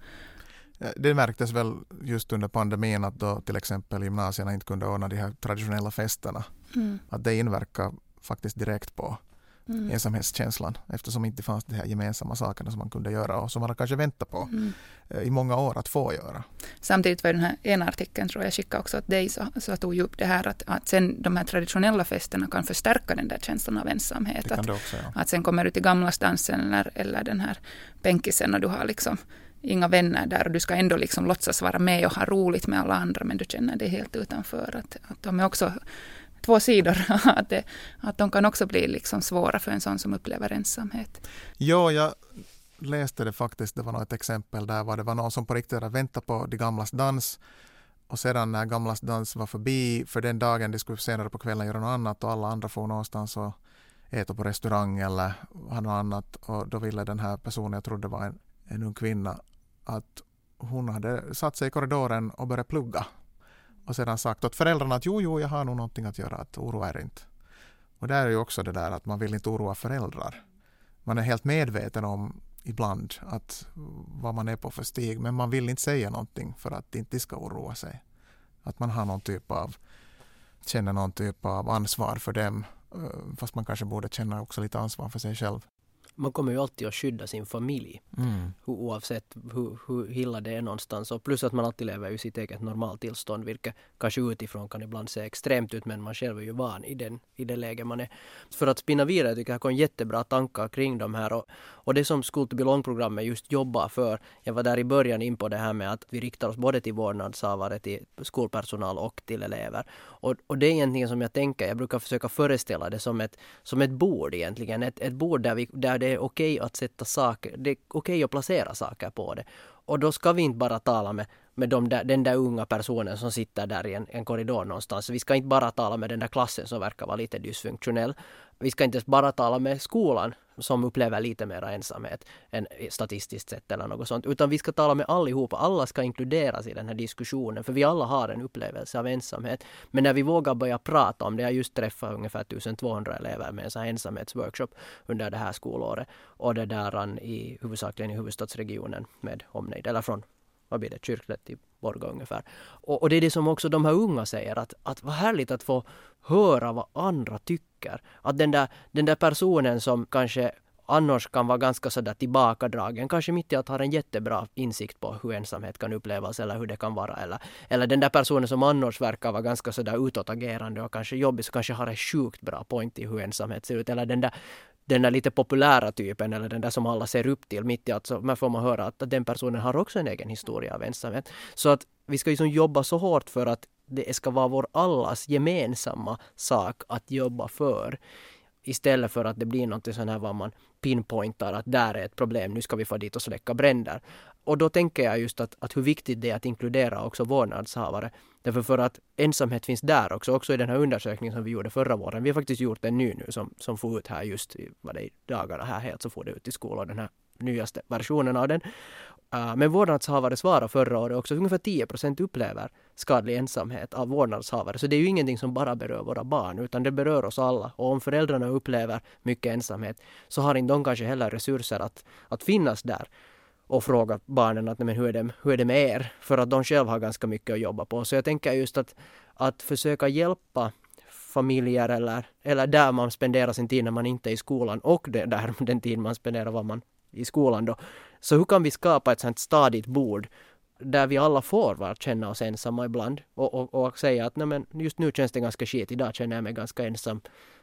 Det märktes väl just under pandemin att då till exempel gymnasierna inte kunde ordna de här traditionella festerna. Mm. Att det inverkar faktiskt direkt på mm. ensamhetskänslan eftersom inte fanns de här gemensamma sakerna som man kunde göra och som man kanske väntat på mm. Eh, i många år att få göra. Samtidigt var den här ena artikeln, tror jag skickade också åt dig, så, så tog ju upp det här att, att sen de här traditionella festerna kan förstärka den där känslan av ensamhet. Att, också, ja. att sen kommer du till gamlasdansen eller, eller den här bänkisen och du har liksom inga vänner där och du ska ändå liksom låtsas vara med och ha roligt med alla andra men du känner dig helt utanför. Att, att de är också två sidor. att, det, att de kan också bli liksom svåra för en sån som upplever ensamhet. Ja, jag läste det faktiskt. Det var något exempel där var det var någon som på riktigt hade väntat på de gamlas dans och sedan när gamlas dans var förbi för den dagen de skulle senare på kvällen göra något annat och alla andra får någonstans och äta på restaurang eller ha något annat och då ville den här personen, jag trodde var en, en ung kvinna, att hon hade satt sig i korridoren och börjat plugga och sedan sagt åt föräldrarna att jo, jo, jag har nog någonting att göra, att oroa er inte. Och där är ju också det där att man vill inte oroa föräldrar. Man är helt medveten om ibland att vad man är på för stig, men man vill inte säga någonting för att inte ska oroa sig. Att man har någon typ av, känner någon typ av ansvar för dem, eh, fast man kanske borde känna också lite ansvar för sig själv man kommer ju alltid att skydda sin familj. Mm. Oavsett hur, hur illa det är någonstans. Och plus att man alltid lever i sitt eget normaltillstånd. Vilket kanske utifrån kan ibland se extremt ut. Men man själv är ju van i, den, i det läge man är. För att spinna vidare tycker jag kom jättebra tankar kring de här. Och, och det som School to Belong-programmet just jobbar för. Jag var där i början in på det här med att vi riktar oss både till vårdnadshavare, till skolpersonal och till elever. Och, och det är egentligen som jag tänker. Jag brukar försöka föreställa det som ett, som ett bord egentligen. Ett, ett bord där, vi, där det är okej okay att sätta saker, det är okej okay att placera saker på det. Och då ska vi inte bara tala med, med de där, den där unga personen som sitter där i en, en korridor någonstans. Vi ska inte bara tala med den där klassen som verkar vara lite dysfunktionell. Vi ska inte bara tala med skolan som upplever lite mer ensamhet än statistiskt sett eller något sånt. Utan vi ska tala med allihopa. Alla ska inkluderas i den här diskussionen. För vi alla har en upplevelse av ensamhet. Men när vi vågar börja prata om det. Jag just träffat ungefär 1200 elever med en sån här ensamhetsworkshop under det här skolåret. Och det där i huvudsakligen i huvudstadsregionen med omnejd. Eller från vad blir det, kyrklet i Borgå ungefär. Och, och, det är det som också de här unga säger, att, att vad härligt att få höra vad andra tycker. Att den där, den där personen som kanske annars kan vara ganska sådär tillbakadragen, kanske mitt i att ha en jättebra insikt på hur ensamhet kan upplevas eller hur det kan vara. Eller, eller den där personen som annars verkar vara ganska sådär utåtagerande och kanske jobbig, så kanske har en sjukt bra point i hur ensamhet ser ut. Eller den där den där lite populära typen eller den där som alla ser upp till mitt i allt så får man höra att den personen har också en egen historia av ensamhet. Så att vi ska liksom jobba så hårt för att det ska vara vår allas gemensamma sak att jobba för. Istället för att det blir något sånt här vad man pinpointar att där är ett problem, nu ska vi få dit och släcka bränder. Och då tänker jag just att, att hur viktigt det är att inkludera också vårdnadshavare. Därför för att ensamhet finns där också, också i den här undersökningen som vi gjorde förra våren. Vi har faktiskt gjort en ny nu som, som får ut här just i vad det är, dagarna här helt så får det ut i skolan, den här nyaste versionen av den. Uh, men vårdnadshavare svarar förra året också att ungefär 10 procent upplever skadlig ensamhet av vårdnadshavare. Så det är ju ingenting som bara berör våra barn utan det berör oss alla. Och om föräldrarna upplever mycket ensamhet så har inte de kanske heller resurser att, att finnas där och fråga barnen att men hur, är det, hur är det med er? För att de själva har ganska mycket att jobba på. Så jag tänker just att, att försöka hjälpa familjer eller, eller där man spenderar sin tid när man inte är i skolan och det, där den tid man spenderar var man i skolan då. Så hur kan vi skapa ett sånt stadigt bord där vi alla får vara känna oss ensamma ibland och, och, och säga att nej men just nu känns det ganska skit, idag känner jag mig ganska ensam.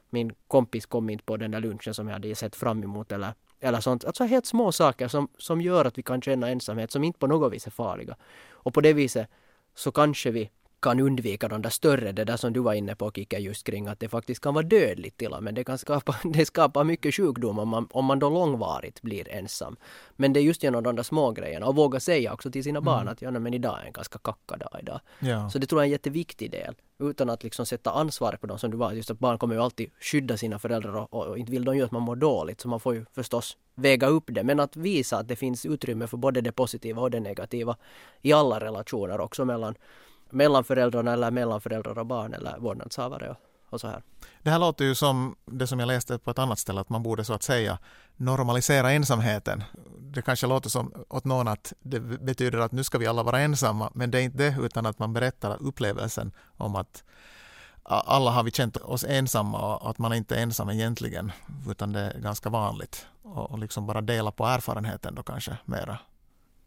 Min kompis kom inte på den där lunchen som jag hade sett fram emot eller, eller sånt. Alltså helt små saker som, som gör att vi kan känna ensamhet som inte på något vis är farliga. Och på det viset så kanske vi kan undvika de där större, det där som du var inne på Kike just kring att det faktiskt kan vara dödligt till och med. Det kan skapa, det skapar mycket sjukdom om man, om man då långvarigt blir ensam. Men det är just genom de där små grejerna och våga säga också till sina mm. barn att ja, men idag är en ganska kacka dag idag. Ja. Så det tror jag är en jätteviktig del. Utan att liksom sätta ansvar på dem som du var. Just att barn kommer ju alltid skydda sina föräldrar och, och, och inte vill de ju att man mår dåligt. Så man får ju förstås väga upp det. Men att visa att det finns utrymme för både det positiva och det negativa i alla relationer också mellan mellan föräldrarna eller mellan föräldrar och barn eller vårdnadshavare och, och så här. Det här låter ju som det som jag läste på ett annat ställe att man borde så att säga normalisera ensamheten. Det kanske låter som åt någon att det betyder att nu ska vi alla vara ensamma men det är inte det utan att man berättar upplevelsen om att alla har vi känt oss ensamma och att man inte är ensam egentligen utan det är ganska vanligt och liksom bara dela på erfarenheten då kanske mera.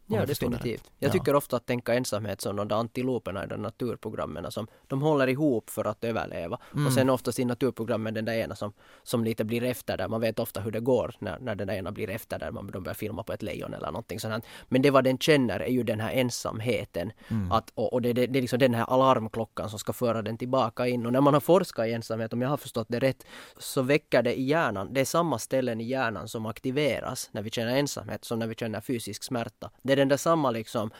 Ja, definitivt. Jag tycker ofta att tänka ensamhet som de där antiloperna i de naturprogrammen som de håller ihop för att överleva. Mm. Och sen oftast i naturprogrammen den där ena som, som lite blir efter där. Man vet ofta hur det går när, när den där ena blir efter där. Man, de börjar filma på ett lejon eller någonting sånt. Men det vad den känner är ju den här ensamheten. Mm. Att, och, och det, det, det är liksom den här alarmklockan som ska föra den tillbaka in. Och när man har forskat i ensamhet, om jag har förstått det rätt, så väcker det i hjärnan, det är samma ställen i hjärnan som aktiveras när vi känner ensamhet som när vi känner fysisk smärta. Det är den där samma liksom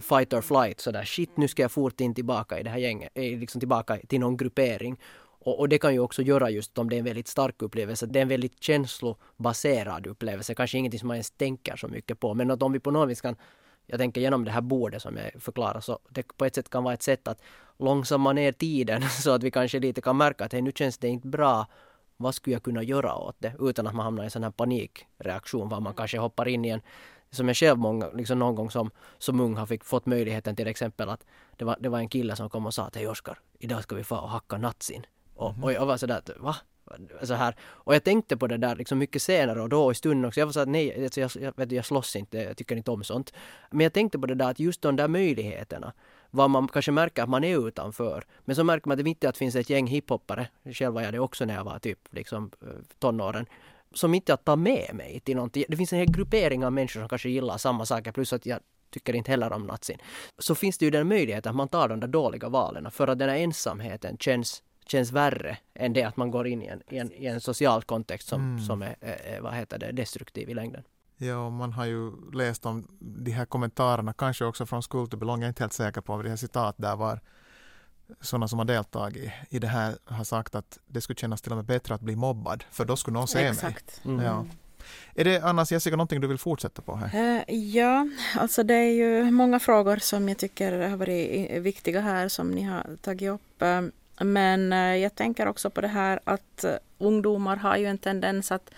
fight or flight sådär shit nu ska jag fort in tillbaka i det här gänget, liksom tillbaka till någon gruppering. Och, och, det kan ju också göra just om det är en väldigt stark upplevelse. Det är en väldigt känslobaserad upplevelse, kanske ingenting som man ens tänker så mycket på. Men att om vi på något vis kan, jag tänker genom det här bordet som jag förklarar, så det på ett sätt kan vara ett sätt att långsamma ner tiden så att vi kanske lite kan märka att hey, nu känns det inte bra. Vad skulle jag kunna göra åt det? Utan att man hamnar i en sån här panikreaktion, var man kanske hoppar in i en som jag själv många, liksom någon gång som, som ung har fick, fått möjligheten till exempel att det var, det var en kille som kom och sa att hej Oskar, idag ska vi få och hacka natsin. Och, mm. och jag var sådär, va? Så här. Och jag tänkte på det där liksom mycket senare och då i stunden också. Jag var så att nej, alltså jag, jag, vet, jag slåss inte, jag tycker inte om sånt. Men jag tänkte på det där att just de där möjligheterna, vad man kanske märker att man är utanför. Men så märker man att det inte att finns ett gäng hiphoppare, själv var jag det också när jag var typ liksom eh, tonåren, som inte jag tar med mig till någonting. Det finns en hel gruppering av människor som kanske gillar samma saker plus att jag tycker inte heller om natsin. Så finns det ju den möjligheten att man tar de där dåliga valen för att den här ensamheten känns känns värre än det att man går in i en, i en, i en social kontext som, mm. som är, är, vad heter det, destruktiv i längden. Ja, man har ju läst om de här kommentarerna, kanske också från School to Belong, jag är inte helt säker på vad det här citat där var sådana som har deltagit i det här har sagt att det skulle kännas till och med bättre att bli mobbad, för då skulle någon se Exakt. mig. Mm. Ja. Är det annars Jessica någonting du vill fortsätta på här? Uh, ja, alltså det är ju många frågor som jag tycker har varit viktiga här som ni har tagit upp. Uh, men uh, jag tänker också på det här att ungdomar har ju en tendens att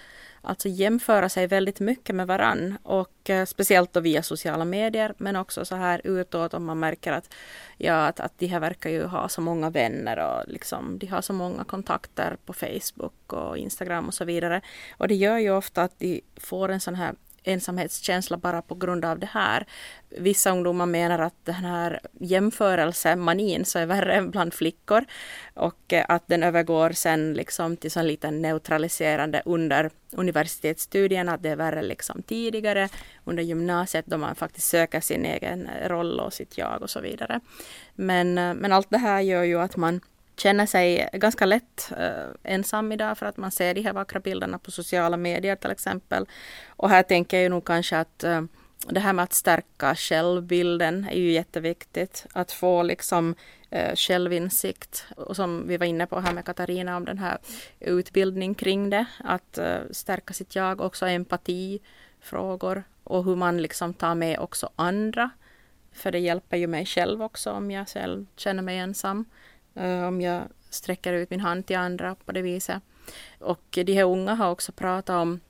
alltså jämföra sig väldigt mycket med varann och eh, speciellt då via sociala medier men också så här utåt om man märker att, ja, att, att de här verkar ju ha så många vänner och liksom, de har så många kontakter på Facebook och Instagram och så vidare. Och det gör ju ofta att de får en sån här ensamhetskänsla bara på grund av det här. Vissa ungdomar menar att den här jämförelsemanin så är värre bland flickor och eh, att den övergår sen liksom till sån liten neutraliserande under universitetsstudierna, att det är värre liksom tidigare under gymnasiet då man faktiskt söker sin egen roll och sitt jag och så vidare. Men, eh, men allt det här gör ju att man känner sig ganska lätt uh, ensam idag för att man ser de här vackra bilderna på sociala medier till exempel. Och här tänker jag nog kanske att uh, det här med att stärka självbilden är ju jätteviktigt. Att få liksom uh, självinsikt och som vi var inne på här med Katarina om den här utbildning kring det. Att uh, stärka sitt jag, också empati frågor och hur man liksom tar med också andra. För det hjälper ju mig själv också om jag själv känner mig ensam. Eh, om jag sträcker ut min hand till andra på det viset. Och de här unga har också pratat om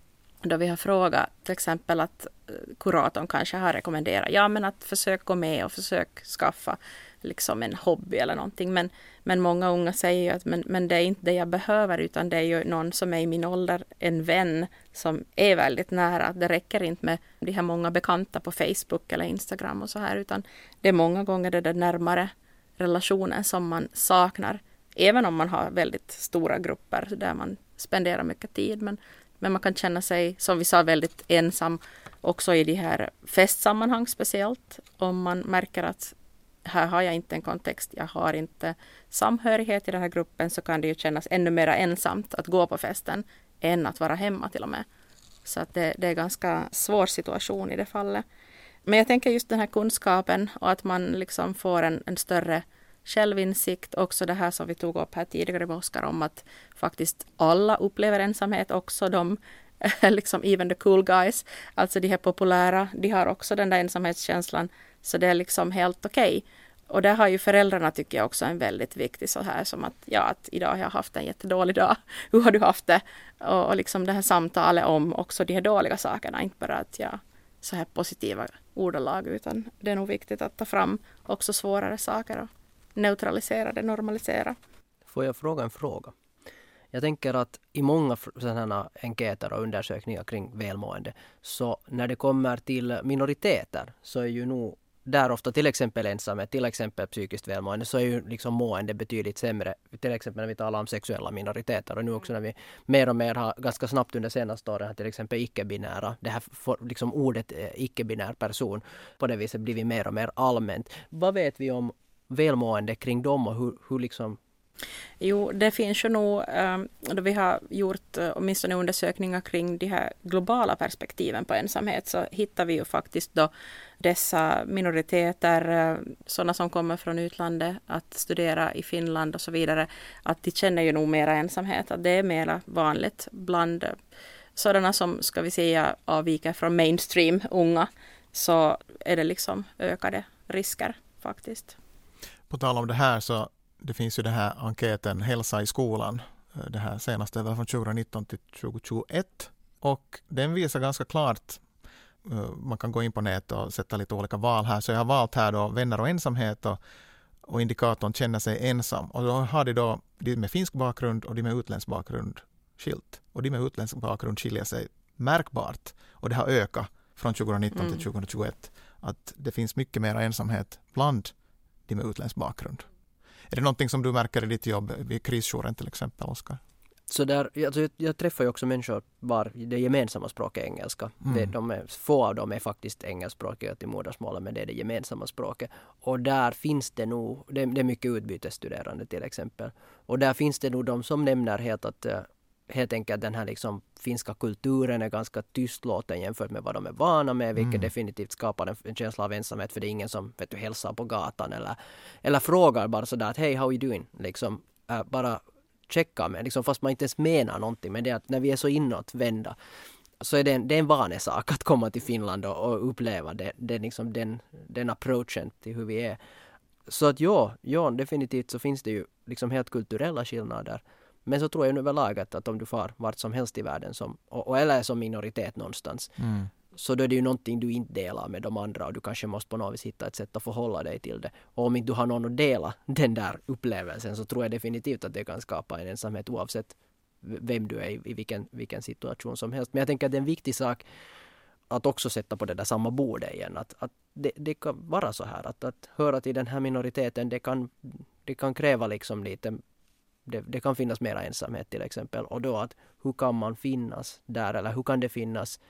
då vi har frågat till exempel att eh, kuratorn kanske har rekommenderat ja men att försök gå med och försök skaffa liksom en hobby eller någonting. Men, men många unga säger ju att men, men det är inte det jag behöver utan det är ju någon som är i min ålder, en vän som är väldigt nära. Det räcker inte med de här många bekanta på Facebook eller Instagram och så här utan det är många gånger det där närmare relationen som man saknar. Även om man har väldigt stora grupper där man spenderar mycket tid. Men, men man kan känna sig, som vi sa, väldigt ensam också i de här festsammanhang speciellt. Om man märker att här har jag inte en kontext, jag har inte samhörighet i den här gruppen så kan det ju kännas ännu mer ensamt att gå på festen än att vara hemma till och med. Så att det, det är en ganska svår situation i det fallet. Men jag tänker just den här kunskapen och att man liksom får en, en större självinsikt. Också det här som vi tog upp här tidigare med Oskar om att faktiskt alla upplever ensamhet, också de liksom even the cool guys, alltså de här populära, de har också den där ensamhetskänslan. Så det är liksom helt okej. Okay. Och där har ju föräldrarna tycker jag också en väldigt viktig så här som att ja, att idag har jag haft en jättedålig dag. Hur har du haft det? Och, och liksom det här samtalet om också de här dåliga sakerna, inte bara att jag så här positiva ordalag utan det är nog viktigt att ta fram också svårare saker och neutralisera det, normalisera. Får jag fråga en fråga? Jag tänker att i många sådana enkäter och undersökningar kring välmående så när det kommer till minoriteter så är ju nog där ofta till exempel ensamhet, till exempel psykiskt välmående, så är ju liksom mående betydligt sämre. Till exempel när vi talar om sexuella minoriteter och nu också när vi mer och mer har ganska snabbt under senaste åren till exempel icke-binära, det här liksom ordet eh, icke-binär person på det viset blivit mer och mer allmänt. Vad vet vi om välmående kring dem och hur, hur liksom Jo, det finns ju nog, eh, då vi har gjort eh, åtminstone undersökningar kring de här globala perspektiven på ensamhet, så hittar vi ju faktiskt då dessa minoriteter, eh, sådana som kommer från utlandet, att studera i Finland och så vidare, att de känner ju nog mera ensamhet, att det är mera vanligt bland sådana som, ska vi säga, avviker från mainstream, unga, så är det liksom ökade risker faktiskt. På tal om det här så det finns ju den här enkäten Hälsa i skolan. Eh, det här senaste var från 2019 till 2021 och den visar ganska klart eh, man kan gå in på nätet och sätta lite olika val här. Så jag har valt här då vänner och ensamhet och, och indikatorn känner sig ensam. Och då har de då de med finsk bakgrund och de med utländsk bakgrund skilt. Och de med utländsk bakgrund skiljer sig märkbart. Och det har ökat från 2019 mm. till 2021. Att det finns mycket mer ensamhet bland de med utländsk bakgrund. Är det någonting som du märker i ditt jobb vid krisjouren till exempel, Oskar? Så där, alltså jag, jag träffar ju också människor var det gemensamma språket är engelska. Mm. Det, de är, få av dem är faktiskt engelskspråkiga till modersmålet men det är det gemensamma språket. Och där finns det nog, det, det är mycket utbytesstuderande till exempel. Och där finns det nog de som nämner helt att eh, helt enkelt den här liksom finska kulturen är ganska tystlåten jämfört med vad de är vana med, vilket mm. definitivt skapar en, en, känsla av ensamhet för det är ingen som vet du, hälsar på gatan eller, eller frågar bara sådär att hej, how are you doing? Liksom, äh, bara checka med, liksom, fast man inte ens menar någonting. Men det är att när vi är så inåtvända så är det en, det är en vanesak att komma till Finland och, och uppleva det, det liksom den, den approachen till hur vi är. Så att ja, ja, definitivt så finns det ju liksom helt kulturella skillnader. Men så tror jag överlag att, att om du far vart som helst i världen som, och, och eller som minoritet någonstans mm. så då är det ju någonting du inte delar med de andra och du kanske måste på något vis hitta ett sätt att förhålla dig till det. Och om inte du har någon att dela den där upplevelsen så tror jag definitivt att det kan skapa en ensamhet oavsett vem du är i, i vilken, vilken situation som helst. Men jag tänker att det är en viktig sak att också sätta på det där samma bordet igen. Att, att det, det kan vara så här att, att höra till den här minoriteten det kan, det kan kräva liksom lite det, det, kan finnas mera ensamhet till exempel. Och då att hur kan man finnas där eller hur kan det finnas?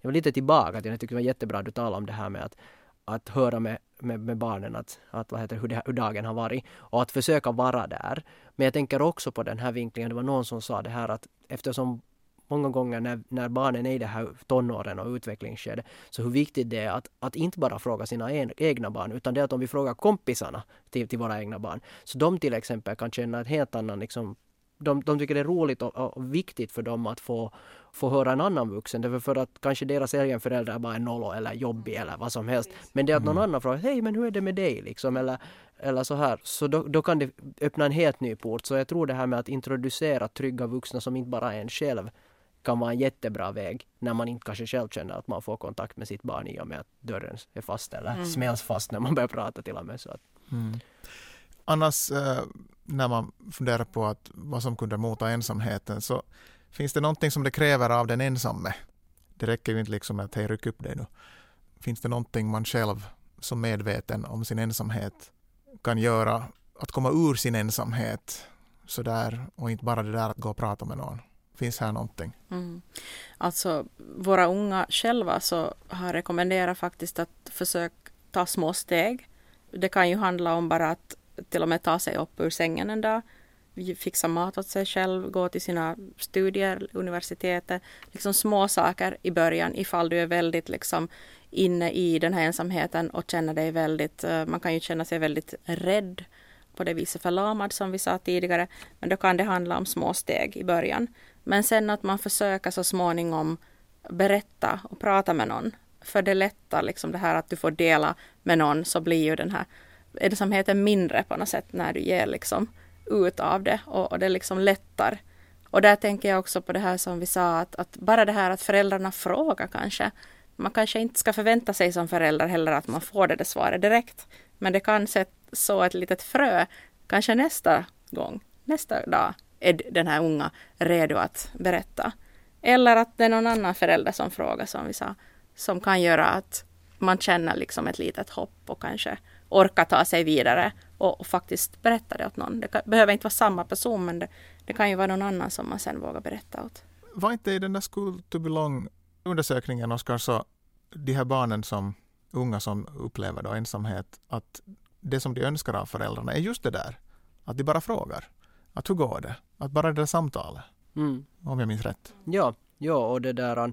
Jag var lite tillbaka till, jag tycker det var jättebra att du talade om det här med att, att höra med, med, med barnen att, att vad heter, hur, det, hur dagen har varit och att försöka vara där. Men jag tänker också på den här vinklingen, det var någon som sa det här att eftersom många gånger när, när barnen är i det här tonåren och utvecklingsskedet, så hur viktigt det är att, att inte bara fråga sina en, egna barn, utan det är att om vi frågar kompisarna till, till våra egna barn, så de till exempel kan känna en helt annan liksom, de, de tycker det är roligt och, och, viktigt för dem att få, få höra en annan vuxen. Därför för att kanske deras egen förälder bara är nollo eller jobbig eller vad som helst. Men det är att någon mm. annan frågar, hej men hur är det med dig liksom? Eller, eller så här. Så då, då kan det öppna en helt ny port. Så jag tror det här med att introducera trygga vuxna som inte bara är en själv kan vara en jättebra väg när man inte kanske själv känner att man får kontakt med sitt barn i och med att dörren är fast eller mm. smälls fast när man börjar prata till och med. Så att. Mm. Annars eh, när man funderar på att vad som kunde mota ensamheten så finns det någonting som det kräver av den ensamme. Det räcker ju inte liksom att hej ryck upp dig nu. Finns det någonting man själv som medveten om sin ensamhet kan göra att komma ur sin ensamhet sådär och inte bara det där att gå och prata med någon. Finns här någonting? Mm. Alltså våra unga själva så har rekommenderat faktiskt att försöka ta små steg. Det kan ju handla om bara att till och med ta sig upp ur sängen en dag, fixa mat åt sig själv, gå till sina studier, universitetet. Liksom små saker i början ifall du är väldigt liksom inne i den här ensamheten och känner dig väldigt, eh, man kan ju känna sig väldigt rädd på det viset förlamad som vi sa tidigare. Men då kan det handla om små steg i början. Men sen att man försöker så småningom berätta och prata med någon. För det lättar liksom det här att du får dela med någon så blir ju den här ensamheten mindre på något sätt när du ger liksom ut av det och, och det liksom lättar. Och där tänker jag också på det här som vi sa att, att bara det här att föräldrarna frågar kanske. Man kanske inte ska förvänta sig som förälder heller att man får det där svaret direkt. Men det kan så ett litet frö, kanske nästa gång, nästa dag är den här unga redo att berätta. Eller att det är någon annan förälder som frågar som vi sa, som kan göra att man känner liksom ett litet hopp och kanske orkar ta sig vidare och, och faktiskt berätta det åt någon. Det kan, behöver inte vara samma person men det, det, kan ju vara någon annan som man sen vågar berätta åt. Var inte i den där School to belong undersökningen Oskar så de här barnen som unga som upplever då ensamhet att det som de önskar av föräldrarna är just det där att de bara frågar att hur går det? Att bara det där samtalet. Mm. Om jag minns rätt. Ja, ja och det där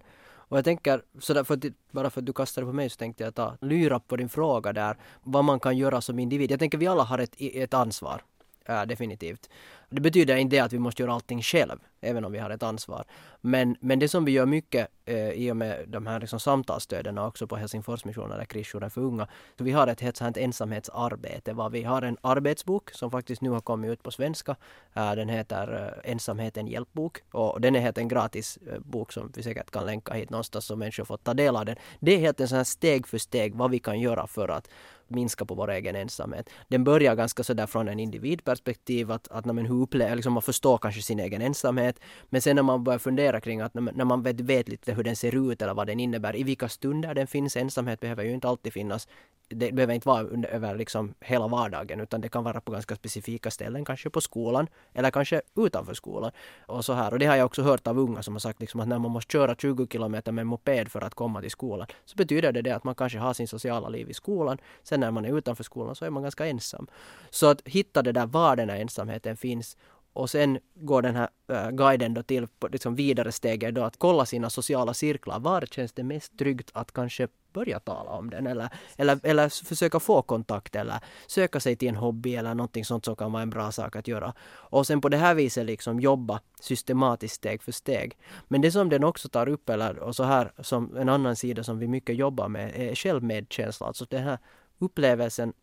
och jag tänker, sådär för att, bara för att du kastade på mig så tänkte jag ta lyra på din fråga där, vad man kan göra som individ. Jag tänker vi alla har ett, ett ansvar, äh, definitivt. Det betyder inte att vi måste göra allting själv, även om vi har ett ansvar. Men, men det som vi gör mycket eh, i och med de här liksom samtalsstöden också på Helsingforsmissionen eller Krisjouren för unga. Så vi har ett helt sånt ensamhetsarbete. Var vi har en arbetsbok som faktiskt nu har kommit ut på svenska. Eh, den heter eh, Ensamheten hjälpbok och den är helt en gratis eh, bok som vi säkert kan länka hit någonstans så människor får ta del av den. Det är helt en sån här steg för steg vad vi kan göra för att minska på vår egen ensamhet. Den börjar ganska sådär från en individperspektiv att, att men hur upplever, liksom man förstår kanske sin egen ensamhet. Men sen när man börjar fundera kring att när man vet, vet lite hur den ser ut eller vad den innebär, i vilka stunder den finns, ensamhet behöver ju inte alltid finnas det behöver inte vara under, över liksom hela vardagen utan det kan vara på ganska specifika ställen, kanske på skolan eller kanske utanför skolan. Och så här. Och det har jag också hört av unga som har sagt liksom att när man måste köra 20 kilometer med moped för att komma till skolan så betyder det det att man kanske har sin sociala liv i skolan. Sen när man är utanför skolan så är man ganska ensam. Så att hitta det där var den här ensamheten finns och sen går den här äh, guiden då till på liksom vidare steget då att kolla sina sociala cirklar. Var känns det mest tryggt att kanske börja tala om den eller, eller, eller försöka få kontakt eller söka sig till en hobby eller någonting sånt som kan vara en bra sak att göra. Och sen på det här viset liksom jobba systematiskt steg för steg. Men det som den också tar upp eller och så här som en annan sida som vi mycket jobbar med är självmedkänsla. Alltså den här upplevelsen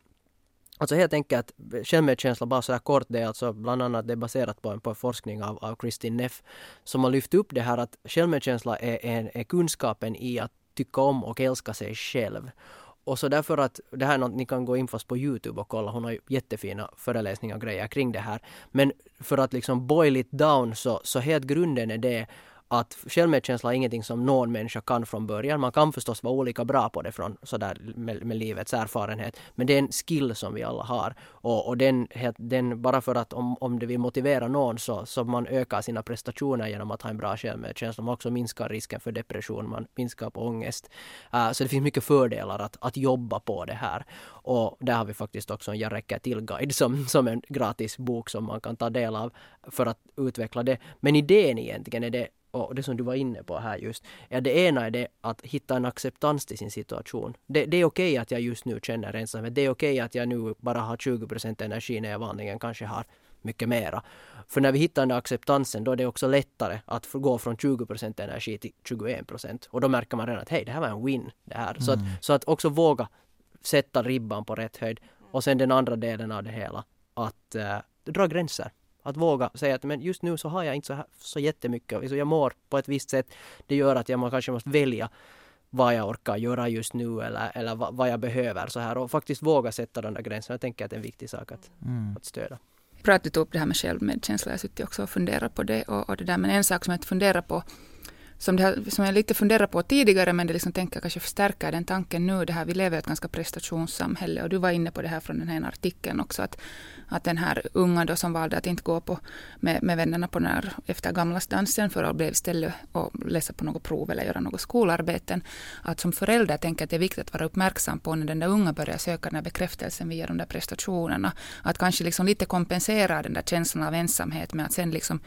Alltså helt enkelt självmedkänsla bara sådär kort, det är alltså bland annat det är baserat på en, på en forskning av, av Kristin Neff som har lyft upp det här att självmedkänsla är, är, är kunskapen i att tycka om och älska sig själv. Och så därför att det här är något ni kan gå in fast på Youtube och kolla. Hon har jättefina föreläsningar och grejer kring det här. Men för att liksom boil it down så, så helt grunden är det att självmedkänsla är ingenting som någon människa kan från början. Man kan förstås vara olika bra på det från sådär med, med livets erfarenhet. Men det är en skill som vi alla har. Och, och den, den, bara för att om, om det vill motivera någon så, så man ökar sina prestationer genom att ha en bra självmedkänsla. Man också minskar risken för depression, man minskar på ångest. Uh, så det finns mycket fördelar att, att jobba på det här. Och där har vi faktiskt också en Jag räcker till-guide som, som en gratis bok som man kan ta del av för att utveckla det. Men idén egentligen är det och det som du var inne på här just, ja det ena är det att hitta en acceptans till sin situation. Det, det är okej okay att jag just nu känner ensamhet. Det är okej okay att jag nu bara har 20% energi när jag vanligen kanske har mycket mera. För när vi hittar den där acceptansen då är det också lättare att gå från 20% energi till 21% Och då märker man redan att hej, det här var en win. Det här. Mm. Så, att, mm. så att också våga sätta ribban på rätt höjd. Och sen den andra delen av det hela, att uh, dra gränser. Att våga säga att men just nu så har jag inte så, här, så jättemycket, alltså jag mår på ett visst sätt. Det gör att jag kanske måste välja vad jag orkar göra just nu eller, eller vad, jag behöver så här och faktiskt våga sätta de där gränserna. Jag tänker att det är en viktig sak att, mm. att stödja. Bra att du tog upp det här med självmedkänsla. Jag suttit också och funderat på det. Och, och det där. Men en sak som jag funderar på som, det som jag lite funderat på tidigare, men det liksom tänker kanske förstärka den tanken nu. Det här, vi lever i ett ganska prestationssamhälle och du var inne på det här från den här artikeln också. Att, att den här unga då som valde att inte gå på med, med vännerna på när, efter gamlasdansen för att bli istället och läsa på något prov eller göra något skolarbeten. Att som förälder tänker att det är viktigt att vara uppmärksam på när den där unga börjar söka den här bekräftelsen via de där prestationerna. Att kanske liksom lite kompensera den där känslan av ensamhet med att sen liksom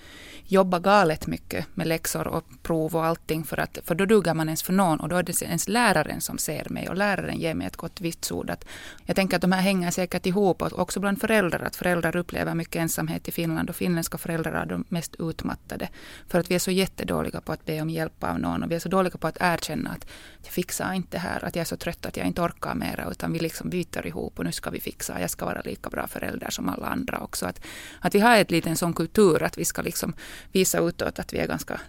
jobba galet mycket med läxor och prov allting för, att, för då duger man ens för någon och då är det ens läraren som ser mig och läraren ger mig ett gott vitsord. Att jag tänker att de här hänger säkert ihop och också bland föräldrar att föräldrar upplever mycket ensamhet i Finland och finländska föräldrar är de mest utmattade. För att vi är så jättedåliga på att be om hjälp av någon och vi är så dåliga på att erkänna att jag fixar inte här, att jag är så trött att jag inte orkar mera utan vi liksom byter ihop och nu ska vi fixa, jag ska vara lika bra förälder som alla andra också. Att, att vi har ett liten sån kultur att vi ska liksom visa utåt att vi är ganska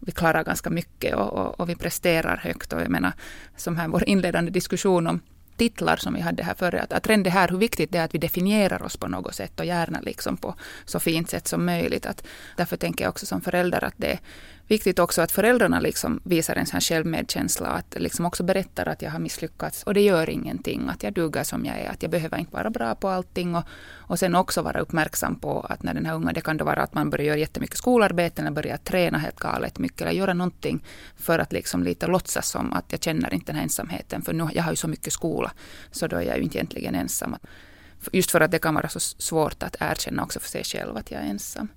vi klarar ganska mycket och, och, och, vi presterar högt. Och jag menar, som här vår inledande diskussion om titlar som vi hade här förra, att, att redan det här hur viktigt det är att vi definierar oss på något sätt och gärna liksom på så fint sätt som möjligt. Att, därför tänker jag också som förälder att det, viktigt också att föräldrarna liksom visar en sån självmedkänsla. Att liksom också berättar att jag har misslyckats och det gör ingenting. Att jag duger som jag är. Att jag behöver inte vara bra på allting. Och, och sen också vara uppmärksam på att när den här unga, det kan då vara att man börjar göra jättemycket skolarbete eller börjar träna helt galet mycket. Eller göra någonting för att liksom lite låtsas som att jag känner inte den här ensamheten. För nu, jag har ju så mycket skola. Så då är jag ju inte egentligen ensam. Just för att det kan vara så svårt att erkänna också för sig själv att jag är ensam.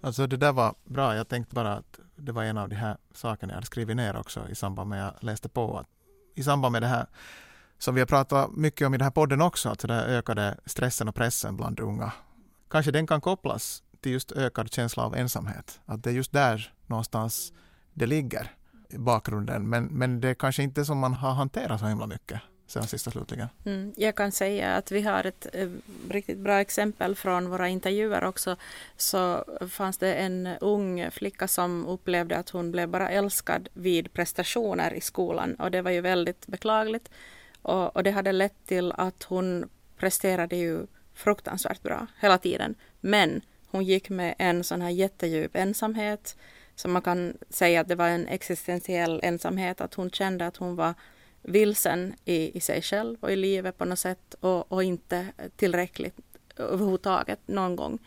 Alltså det där var bra. Jag tänkte bara att det var en av de här sakerna jag hade skrivit ner också i samband med att jag läste på. Att I samband med det här som vi har pratat mycket om i den här podden också, alltså den ökade stressen och pressen bland unga. Kanske den kan kopplas till just ökad känsla av ensamhet. Att det är just där någonstans det ligger i bakgrunden. Men, men det är kanske inte som man har hanterat så himla mycket sen sista slutligen. Mm, jag kan säga att vi har ett eh, riktigt bra exempel från våra intervjuer också. Så fanns det en ung flicka som upplevde att hon blev bara älskad vid prestationer i skolan och det var ju väldigt beklagligt. Och, och det hade lett till att hon presterade ju fruktansvärt bra hela tiden. Men hon gick med en sån här jättedjup ensamhet. Så man kan säga att det var en existentiell ensamhet, att hon kände att hon var vilsen i, i sig själv och i livet på något sätt och, och inte tillräckligt överhuvudtaget någon gång.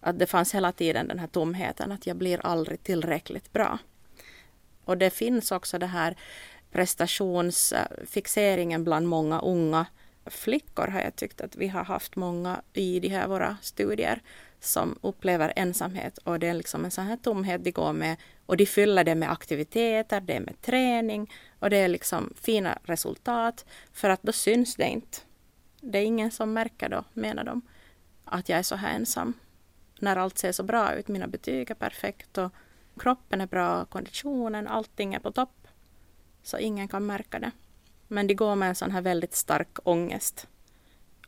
Att det fanns hela tiden den här tomheten att jag blir aldrig tillräckligt bra. Och det finns också det här prestationsfixeringen bland många unga flickor har jag tyckt att vi har haft många i de här våra studier som upplever ensamhet och det är liksom en sån här tomhet de går med och de fyller det med aktiviteter, det är med träning och det är liksom fina resultat för att då syns det inte. Det är ingen som märker då, menar de, att jag är så här ensam. När allt ser så bra ut, mina betyg är perfekt och kroppen är bra, konditionen, allting är på topp. Så ingen kan märka det. Men de går med en sån här väldigt stark ångest.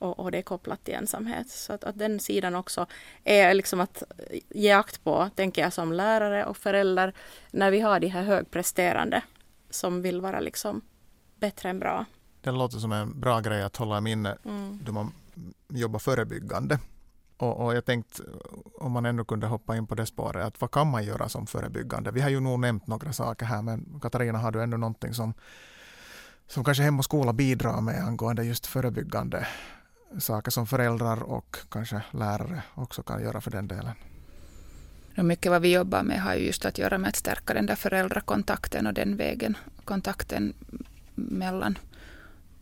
Och, och det är kopplat till ensamhet. Så att, att, den sidan också är liksom att ge akt på, tänker jag som lärare och förälder, när vi har de här högpresterande som vill vara liksom bättre än bra. Det låter som en bra grej att hålla i minne mm. då man jobbar förebyggande. Och, och, jag tänkte om man ändå kunde hoppa in på det spåret, att vad kan man göra som förebyggande? Vi har ju nog nämnt några saker här, men Katarina, har du ändå någonting som, som kanske Hem och skola bidrar med angående just förebyggande saker som föräldrar och kanske lärare också kan göra för den delen? Mycket vad vi jobbar med har just att göra med att stärka den där föräldrakontakten och den vägen kontakten mellan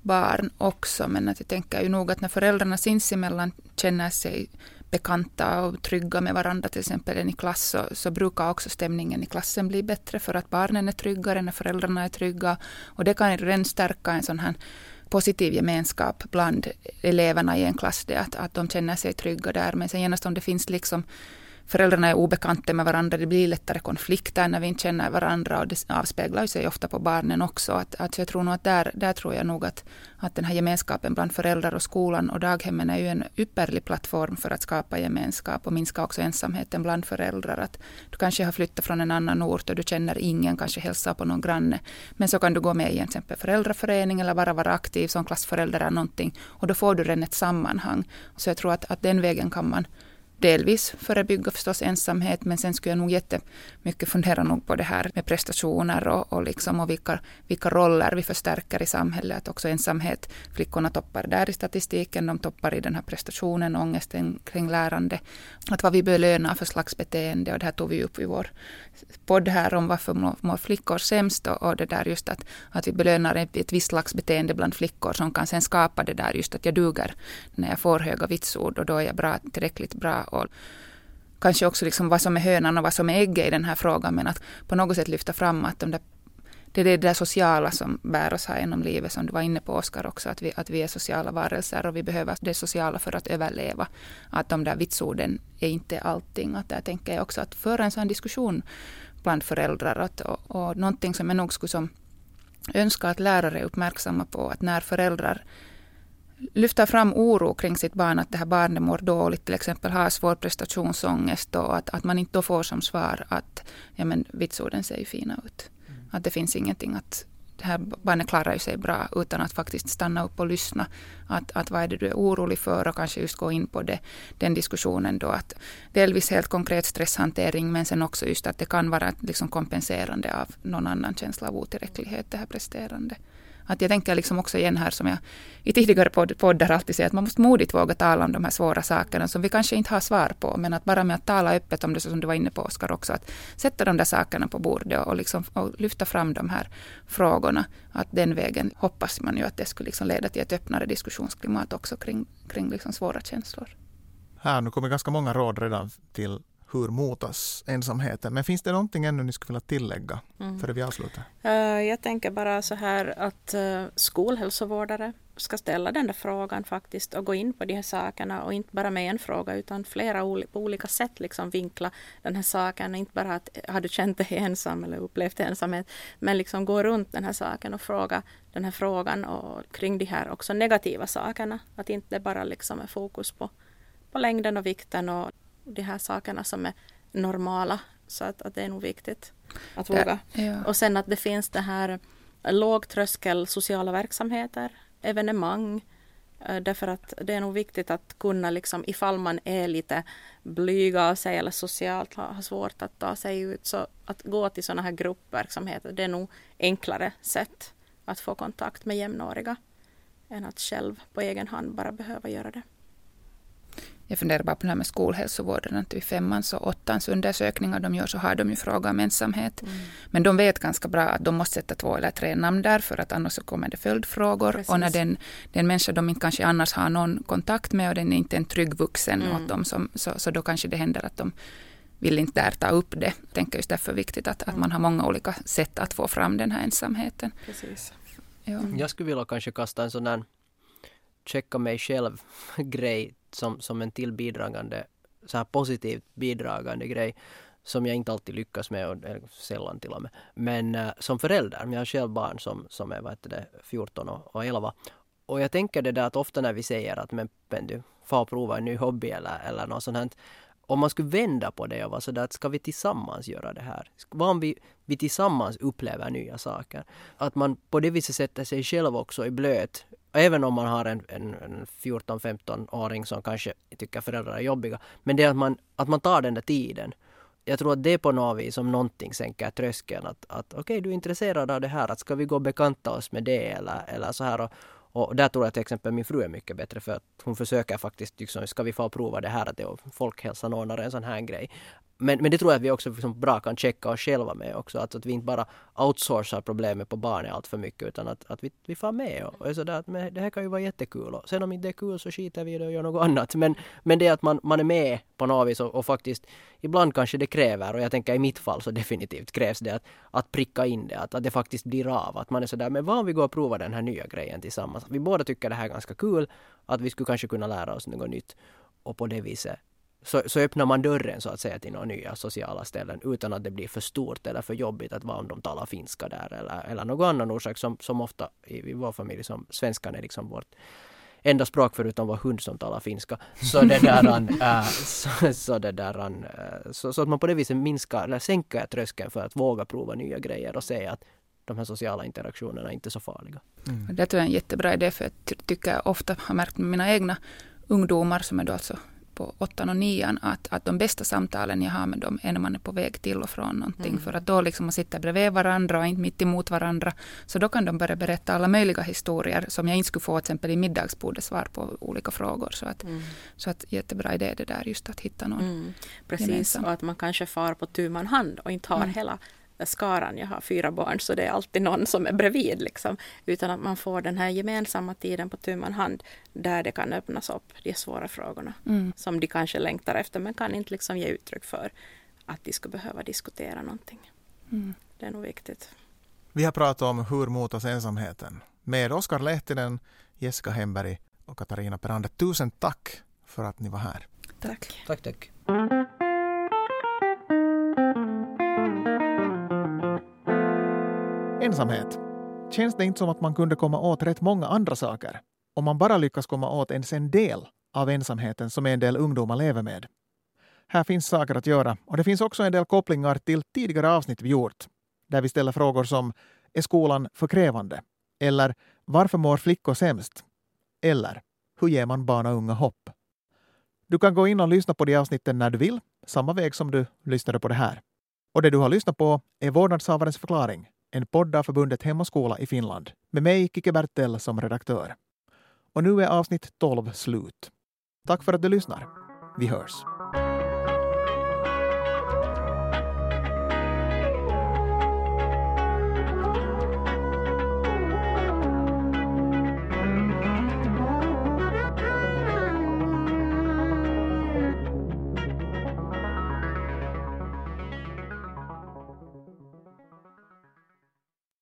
barn också. Men att jag tänker ju nog att när föräldrarna sinsemellan känner sig bekanta och trygga med varandra, till exempel i klass, så, så brukar också stämningen i klassen bli bättre för att barnen är tryggare när föräldrarna är trygga. Och det kan redan stärka en sån här positiv gemenskap bland eleverna i en klass, det att, att de känner sig trygga där. Men sen genast om det finns liksom föräldrarna är obekanta med varandra, det blir lättare konflikter när vi inte känner varandra och det avspeglar sig ofta på barnen också. Att, att jag tror nog att där, där tror jag nog att, att den här gemenskapen bland föräldrar och skolan och daghemmen är ju en ypperlig plattform för att skapa gemenskap och minska också ensamheten bland föräldrar. Att du kanske har flyttat från en annan ort och du känner ingen, kanske hälsar på någon granne. Men så kan du gå med i en exempel föräldraförening eller bara vara aktiv som klassförälder eller någonting och då får du redan ett sammanhang. Så jag tror att, att den vägen kan man delvis förebygga förstås ensamhet, men sen skulle jag nog jättemycket fundera nog på det här med prestationer och, och, liksom, och vilka, vilka roller vi förstärker i samhället. Att också ensamhet, flickorna toppar där i statistiken, de toppar i den här prestationen, ångesten kring lärande. Att vad vi belönar för slags beteende, och det här tog vi upp i vår podd här om varför mår, flickor sämst och, och, det där just att, att vi belönar ett, ett visst slags beteende bland flickor som kan sen skapa det där just att jag duger när jag får höga vitsord och då är jag bra, tillräckligt bra och kanske också liksom vad som är hönan och vad som är ägget i den här frågan, men att på något sätt lyfta fram att de där, det är det där sociala som bär oss här genom livet, som du var inne på Oskar också, att vi, att vi är sociala varelser och vi behöver det sociala för att överleva. Att de där vitsorden är inte allting. Att där tänker jag också att föra en sån diskussion bland föräldrar att, och, och någonting som jag nog skulle som önska att lärare är uppmärksamma på, att när föräldrar lyfter fram oro kring sitt barn, att det här barnet mår dåligt, till exempel har svår prestationsångest och att, att man inte då får som svar att ja, men vitsorden ser ju fina ut. Mm. Att det finns ingenting att det här barnet klarar ju sig bra utan att faktiskt stanna upp och lyssna. Att, att vad är det du är orolig för och kanske just gå in på det, den diskussionen då. Att delvis helt konkret stresshantering men sen också just att det kan vara liksom kompenserande av någon annan känsla av otillräcklighet, det här presterande. Att jag tänker liksom också igen här som jag i tidigare poddar alltid säger att man måste modigt våga tala om de här svåra sakerna som vi kanske inte har svar på. Men att bara med att tala öppet om det, som du var inne på Oskar också, att sätta de där sakerna på bordet och, liksom, och lyfta fram de här frågorna. Att den vägen hoppas man ju att det skulle liksom leda till ett öppnare diskussionsklimat också kring, kring liksom svåra känslor. Här, nu kommer ganska många råd redan till hur motas ensamheten. Men finns det någonting ännu ni skulle vilja tillägga mm. före vi avslutar? Uh, jag tänker bara så här att uh, skolhälsovårdare ska ställa den där frågan faktiskt och gå in på de här sakerna och inte bara med en fråga utan flera oli på olika sätt liksom vinkla den här saken. Inte bara att har du känt dig ensam eller upplevt ensamhet men liksom gå runt den här saken och fråga den här frågan och kring de här också negativa sakerna. Att inte bara liksom är fokus på, på längden och vikten och de här sakerna som är normala. Så att, att det är nog viktigt att våga. Ja. Och sen att det finns det här lågtröskel sociala verksamheter, evenemang. Eh, därför att det är nog viktigt att kunna, liksom, ifall man är lite blyg av sig eller socialt har svårt att ta sig ut, så att gå till sådana här gruppverksamheter, det är nog enklare sätt att få kontakt med jämnåriga än att själv på egen hand bara behöva göra det. Jag funderar bara på det här med skolhälsovården, att i femmans och åttans undersökningar de gör så har de ju fråga om ensamhet. Mm. Men de vet ganska bra att de måste sätta två eller tre namn där för att annars så kommer det följdfrågor. Precis. Och när den, den människa de inte kanske annars har någon kontakt med och den är inte en trygg vuxen mm. åt dem, som, så, så då kanske det händer att de vill inte där ta upp det. Jag tänker just därför viktigt att, mm. att man har många olika sätt att få fram den här ensamheten. Precis. Ja. Jag skulle vilja kanske kasta en sån där checka mig själv grej som, som en till bidragande, så här positivt bidragande grej som jag inte alltid lyckas med, och sällan till och med. Men äh, som förälder, jag har själv barn som, som är vad heter det, 14 och, och 11. Och jag tänker det där att ofta när vi säger att men, men du, får prova en ny hobby eller, eller något sånt här. Om man skulle vända på det och vara sådär att ska vi tillsammans göra det här? Vad om vi, vi tillsammans upplever nya saker? Att man på det viset sätter sig själv också i blöt även om man har en, en, en 14-15-åring som kanske tycker föräldrar är jobbiga. Men det är att man, att man tar den där tiden. Jag tror att det är på något vis som någonting sänker tröskeln. Att, att okej, okay, du är intresserad av det här. Att ska vi gå och bekanta oss med det eller, eller så här. Och, och där tror jag till exempel min fru är mycket bättre för att hon försöker faktiskt, liksom, ska vi få prova det här att det folkhälsan ordnar en sån här grej men, men det tror jag att vi också liksom bra kan checka oss själva med också. Att, att vi inte bara outsourcar problemet på barnet allt för mycket utan att, att vi, vi får med och, och är sådär att men det här kan ju vara jättekul och sen om inte det är kul så skiter vi i det och gör något annat. Men, men det är att man, man är med på något vis och, och faktiskt ibland kanske det kräver och jag tänker i mitt fall så definitivt krävs det att, att pricka in det, att, att det faktiskt blir av. Att man är sådär, men vad om vi går och provar den här nya grejen tillsammans? Vi båda tycker det här är ganska kul, att vi skulle kanske kunna lära oss något nytt och på det viset så, så öppnar man dörren så att säga till några nya sociala ställen utan att det blir för stort eller för jobbigt att vara om de talar finska där eller, eller någon annan orsak som, som ofta i, i vår familj som svenskan är liksom vårt enda språk förutom vår hund som talar finska. Så det där, äh, så, så, det där äh, så, så, att man på det viset minskar eller sänker tröskeln för att våga prova nya grejer och se att de här sociala interaktionerna är inte så farliga. Mm. Det tror jag är en jättebra idé för jag tycker jag ofta har märkt med mina egna ungdomar som är då alltså på åttan och nian att, att de bästa samtalen jag har med dem är när man är på väg till och från någonting. Mm. För att då liksom man sitter bredvid varandra och inte mitt emot varandra. Så då kan de börja berätta alla möjliga historier som jag inte skulle få till exempel i middagsbordet svar på olika frågor. Så att, mm. så att jättebra idé det där just att hitta någon mm. Precis, gemensam. och att man kanske far på tu man hand och inte har mm. hela skaran, jag har fyra barn så det är alltid någon som är bredvid. Liksom. Utan att man får den här gemensamma tiden på tu man hand där det kan öppnas upp de svåra frågorna mm. som de kanske längtar efter men kan inte liksom ge uttryck för att de skulle behöva diskutera någonting. Mm. Det är nog viktigt. Vi har pratat om hur motas ensamheten med Oskar Lehtinen, Jessica Hemberg och Katarina Perander. Tusen tack för att ni var här. Tack. Tack, tack. Ensamhet. Känns det inte som att man kunde komma åt rätt många andra saker om man bara lyckas komma åt ens en del av ensamheten som en del ungdomar lever med? Här finns saker att göra och det finns också en del kopplingar till tidigare avsnitt vi gjort där vi ställer frågor som Är skolan för krävande? Eller Varför mår flickor sämst? Eller Hur ger man barn och unga hopp? Du kan gå in och lyssna på de avsnitten när du vill, samma väg som du lyssnade på det här. Och det du har lyssnat på är Vårdnadshavarens förklaring en podd av förbundet Hem och skola i Finland med mig, Kike Bertel, som redaktör. Och nu är avsnitt 12 slut. Tack för att du lyssnar. Vi hörs.